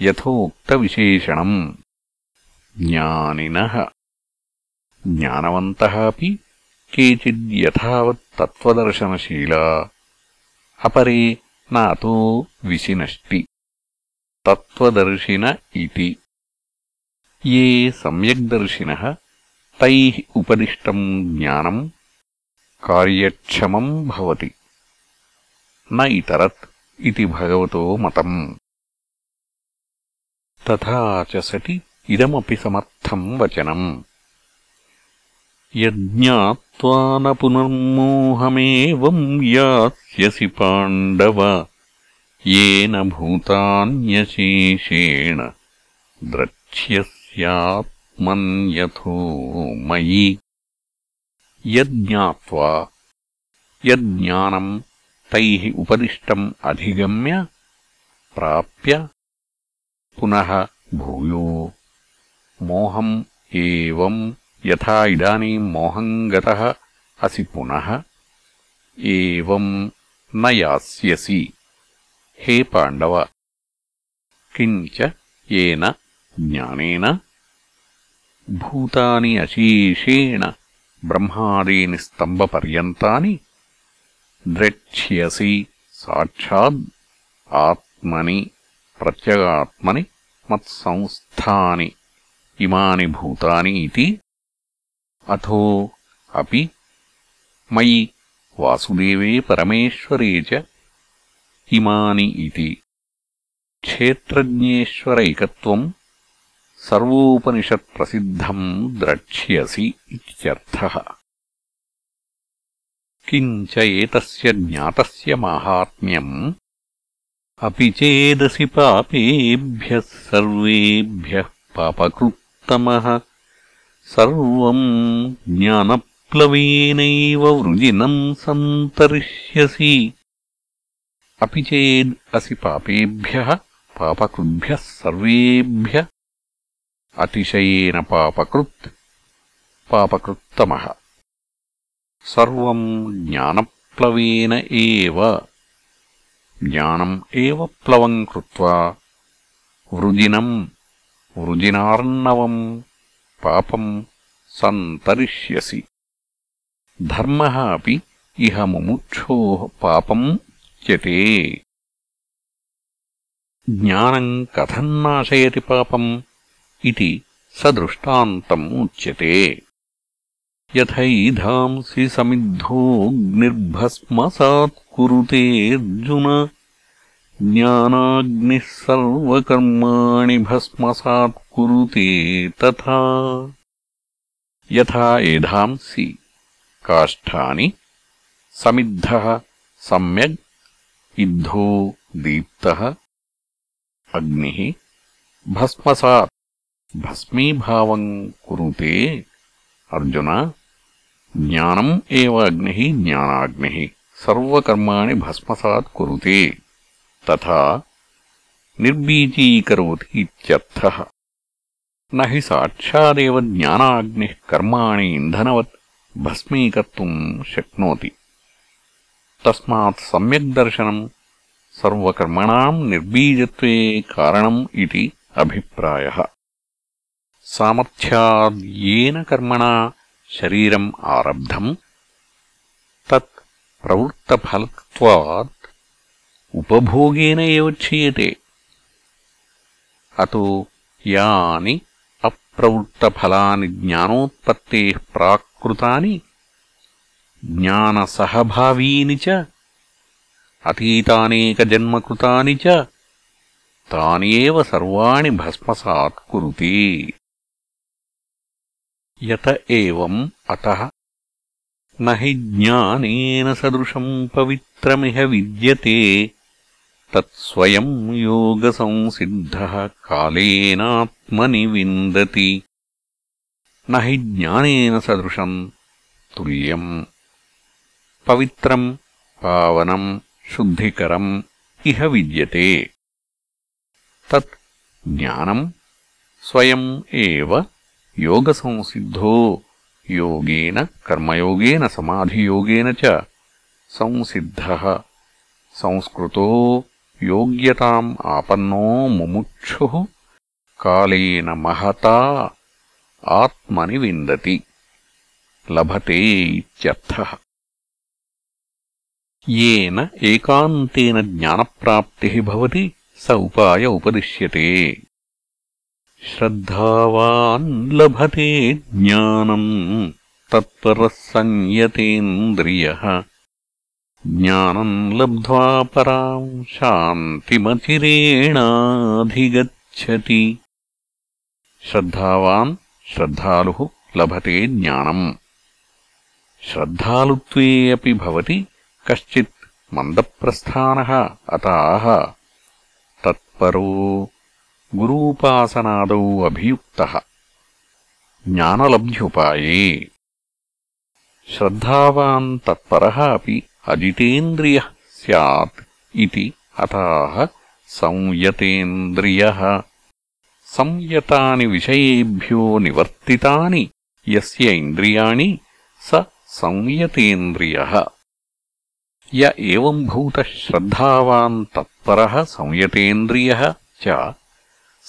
यथोक्तविशेषणम् ज्ञानिनः ज्ञानवन्तः अपि केचिद्यथावत् तत्त्वदर्शनशीला अपरे न अतो विशिनष्टि తత్వదర్శిన ఇది ఏ సమ్యగ్దర్శిన తై ఉపదిష్టం జ్ఞానం కార్యక్షమం భవతి న ఇతరత్ ఇది భగవతో మతం తథా చ ఇదమపి సమర్థం వచనం యజ్ఞాత్వా పునర్మోహమేవం యాస్యసి పాండవ येन भूतान्यशेषेण द्रक्ष्यस्यात्मन्यथो मयि। यज्ञात्वा यज्ञानम् तैः उपदिष्टम् अधिगम्य प्राप्य पुनः भूयो। मोहम् एवम् यथा इदानीम् मोहम् गतः असि पुनः एवम् न यास्यसि हे पाण्डव किञ्च येन ज्ञानेन भूतानि अशेषेण ब्रह्मादीनि स्तम्भपर्यन्तानि द्रक्ष्यसि साक्षात् आत्मनि प्रत्यगात्मनि मत्संस्थानि इमानि भूतानि इति अथो अपि मयि वासुदेवे परमेश्वरे च इमानि इति। क्षेत्रज्ञेश्वरैकत्वम् सर्वोपनिषत्प्रसिद्धम् द्रक्ष्यसि इत्यर्थः। किञ्च एतस्य ज्ञातस्य माहात्म्यम् अपि चेदसि पापेभ्यः सर्वेभ्यः पापकृत्तमः। सर्वम् ज्ञानप्लवेनैव वृजिनम् सन्तरिष्यसि अपि चेद् असि पापेभ्यः पापकृद्भ्यः सर्वेभ्य अतिशयेन पापकृत् पापकृत्तमः सर्वम् ज्ञानप्लवेन एव ज्ञानम् एव प्लवम् कृत्वा वृजिनम् वृजिनार्णवम् पापम् सन्तरिष्यसि धर्मः अपि इह मुमुक्षोः पापम् उच्यते। ज्ञानम् कथम् नाशयति पापम् इति स दृष्टान्तम् उच्यते। यथैधांसि समिद्धोऽग्निर्भस्मसात् कुरुते अर्जुन। ज्ञानाग्निः सर्वकर्माणि भस्मसात् कुरुते तथा। यथा एधांसि काष्ठानि समिद्धः सम्यग् इद्धो दीप्तः अग्निः भस्मसात्। भस्मीभावम् कुरुते अर्जुन, ज्ञानम् एव अग्निः, ज्ञानाग्निः। सर्वकर्माणि भस्मसात् कुरुते। तथा निर्बीजीकरोति इत्यर्थः। न हि साक्षादेव ज्ञानाग्निः कर्माणि इन्धनवत् भस्मीकर्तुम् शक्नोति। తస్మాత్ సమ్యగ్దర్శనం సర్వకర్మణాం నిర్బీజత్వే కారణం ఇది అభిప్రాయ. సామర్థ్యాద్యేన కర్మణ శరీరం ఆరబ్ధం తత్ ప్రవృత్తఫల ఉపభోగేన క్షీయతే అతో యాని అప్రవృత్తఫలాని జ్ఞానోత్పత్తే ప్రాకృతాని ज्ञानसहभावीनि च अतीतानेकजन्मकृतानि च तानि एव सर्वाणि भस्मसात् कुरुते। यत एवम् अतः न हि ज्ञानेन सदृशम् पवित्रमिह विद्यते तत्स्वयम् योगसंसिद्धः कालेनात्मनि विन्दति। न हि ज्ञानेन सदृशम् तुल्यम् पवित्रम् पावनम् शुद्धिकरम् इह विद्यते तत् ज्ञानम् स्वयम् एव योगसंसिद्धो योगेन कर्मयोगेन समाधियोगेन च संसिद्धः संस्कृतो योग्यताम् आपन्नो मुमुक्षुः कालेन महता आत्मनि विन्दति लभते इत्यर्थः येन एकान्तेन ज्ञानप्राप्तिः भवति स उपाय उपदिश्यते। श्रद्धावान् लभते ज्ञानम् तत्परः संयतेन्द्रियः। ज्ञानम् लब्ध्वा पराम् शान्तिमचिरेणाधिगच्छति श्रद्धावान् श्रद्धालुः लभते ज्ञानम्। श्रद्धालुत्वे अपि भवति కశ్చిత్ మందప్రస్థానः అతాహ తత్పరో గురూపాసనాదౌ అభియుక్తः జ్ఞానలబ్ధ్యుపాయే శ్రద్ధావాన్ తత్పరः అపి అజితేంద్రియः స్యాత్ ఇది అతాహ సంయతేంద్రియः సంయతాని విషయేభ్యో నివర్తితాని యస్య ఇంద్రియాణి స సంయతేంద్రియः य एवम्भूतः श्रद्धावान् तत्परः संयतेन्द्रियः च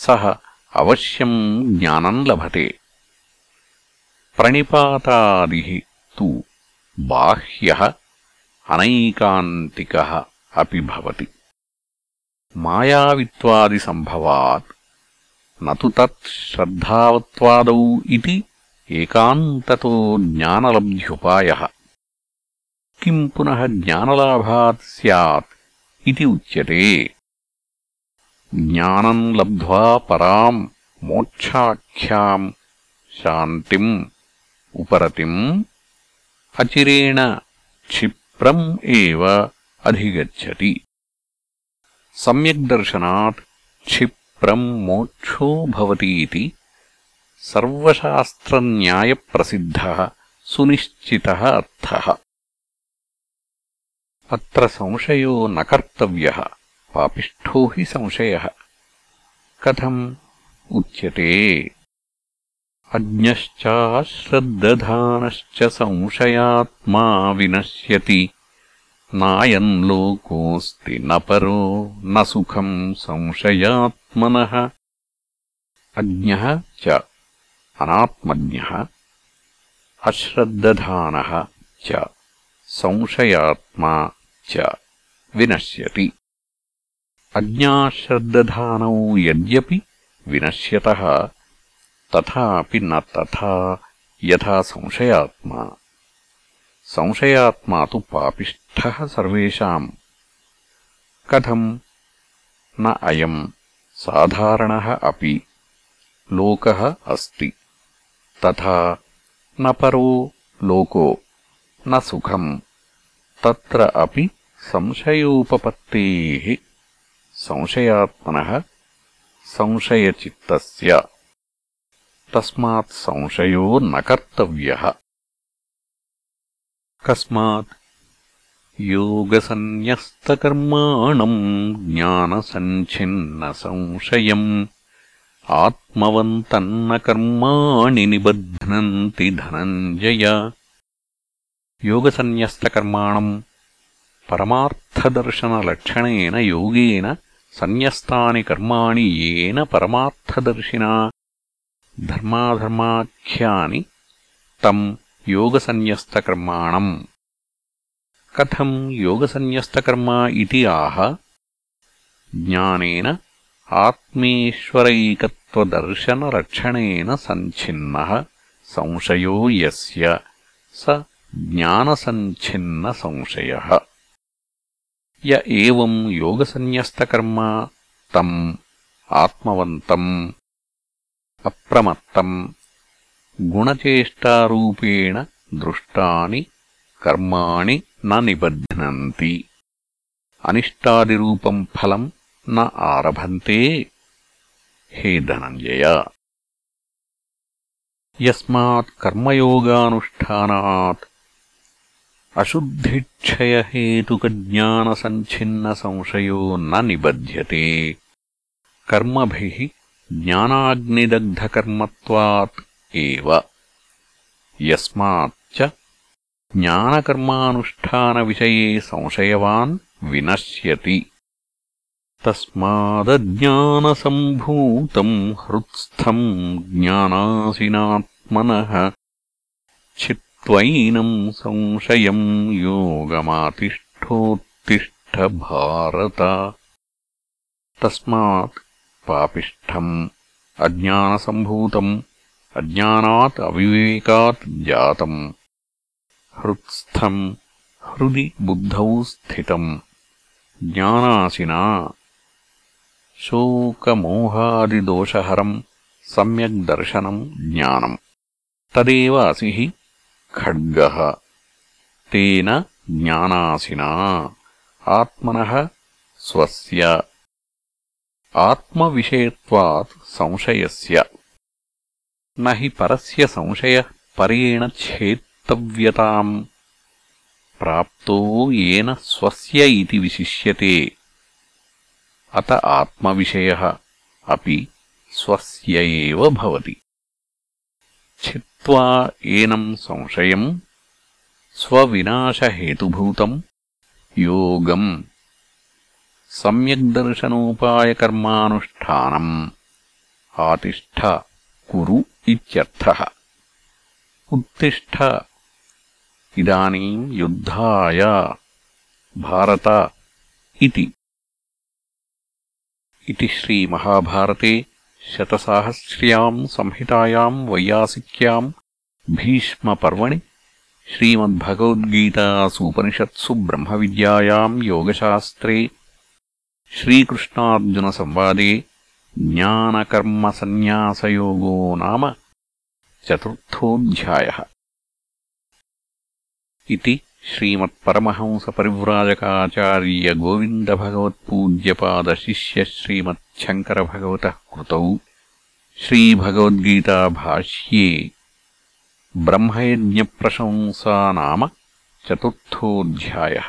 सः अवश्यम् ज्ञानम् लभते प्रणिपातादिः तु बाह्यः अनैकान्तिकः अपि भवति मायावित्वादिसम्भवात् न तु तत् श्रद्धावत्वादौ इति एकान्ततो ज्ञानलब्ध्युपायः किम् पुनः ज्ञानलाभात् स्यात् इति उच्यते ज्ञानम् लब्ध्वा पराम् मोक्षाख्याम् शान्तिम् उपरतिम् अचिरेण क्षिप्रम् एव अधिगच्छति सम्यग्दर्शनात् क्षिप्रम् मोक्षो भवतीति सर्वशास्त्रन्यायप्रसिद्धः सुनिश्चितः अर्थः अत्र संशयो न कर्तव्यः। पापिष्ठो हि संशयः। कथम्? उच्यते। अज्ञश्चाश्रद्दधानश्च संशयात्मा विनश्यति। नायम् लोकोऽस्ति न परो न सुखम् संशयात्मनः। अज्ञः च अनात्मज्ञः। अश्रद्दधानः च संशयात्मा च विनश्यति। अज्ञाश्रद्दधानौ यद्यपि विनश्यतः, तथापि न तथा यथा संशयात्मा। संशयात्मा तु पापिष्ठः सर्वेषाम्। कथम्? न अयम् साधारणः अपि लोकः अस्ति। तथा न परो लोको न सुखम्। तत्र अपि संशयोपपत्तेः। संशयात्मनः संशयचित्तस्य। तस्मात् संशयो न कर्तव्यः। कस्मात् योगसन्न्यस्तकर्माणम् ज्ञानसञ्छिन्नसंशयम् आत्मवन्तन्न कर्माणि निबध्नन्ति धनञ्जय। योगसन्न्यस्तकर्माणम् పరమార్థదర్శనలక్షణేన యోగేన సన్యస్తాని కర్మాణి ఏన పరమార్థదర్శినా ధర్మాధర్మాఖ్యాని తం యోగసన్యస్తకర్మాణం. కథం యోగసన్యస్తకర్మా ఇది ఆహ జ్ఞానేన ఆత్మేశ్వరైకత్వదర్శనరక్షణేన సంఛిన్న సంశయో యస్య స జ్ఞానసంఛిన్న సంశయ. య ఏవం యోగసన్యస్తకర్మ తమ్ ఆత్మవంతం అప్రమత్తం గుణచేష్టారూపేణ దృష్టాని కర్మాణి నబధ్నంతి అనిష్టాదిరూపం ఫలం న ఆరభంతే హే ధనంజయ యస్మాత్ కర్మయోగానుష్ఠానాత్ अशुद्धिक्षयहेतुकज्ञानसञ्छिन्नसंशयो न निबध्यते। कर्मभिः ज्ञानाग्निदग्धकर्मत्वात् एव। यस्माच्च ज्ञानकर्मानुष्ठानविषये संशयवान् विनश्यति। तस्मादज्ञानसम्भूतम् हृत्स्थम् ज्ञानासिनात्मनः। छित्त्वैनम् संशयम् योगमातिष्ठोत्तिष्ठ भारत तस्मात् पापिष्ठम् अज्ञानसम्भूतम् अज्ञानात् अविवेकात् जातम्। हृत्स्थम् हृदि बुद्धौ स्थितम्। ज्ञानासिना शोकमोहादिदोषहरम् सम्यग्दर्शनम् ज्ञानम्। तदेव असि हि ఖడ్గः తేన జ్ఞానాసినా ఆత్మనః స్వస్య ఆత్మవిషయత్వాత్ సంశయస్య నహి పరస్య సంశయ పరేణ ఛేత్తవ్యతాం ప్రాప్తో ఏన స్వస్య ఇతి విశిష్యతే అత ఆత్మవిషయ అపి స్వస్య ఏవ భవతి भवति छित्त्वा एनम् संशयम् स्वविनाशहेतुभूतम् योगम् सम्यग्दर्शनोपायकर्मानुष्ठानम् आतिष्ठ कुरु इत्यर्थः उत्तिष्ठ इदानीम् युद्धाय भारत इति इति श्रीमहाभारते शतसाहस्र्याम् संहितायाम् वैयासिक्याम् भीष्मपर्वणि श्रीमद्भगवद्गीतासूपनिषत्सु ब्रह्मविद्यायाम् योगशास्त्रे श्रीकृष्णार्जुनसंवादे ज्ञानकर्मसन्न्यासयोगो नाम चतुर्थोऽध्यायः। इति श्रीमत्परमहंसपरिव्राजकाचार्यगोविन्दभगवत्पूज्यपादशिष्यश्रीमच्छङ्करभगवतः कृतौ श्रीभगवद्गीताभाष्ये ब्रह्मयज्ञप्रशंसा नाम चतुर्थोऽध्यायः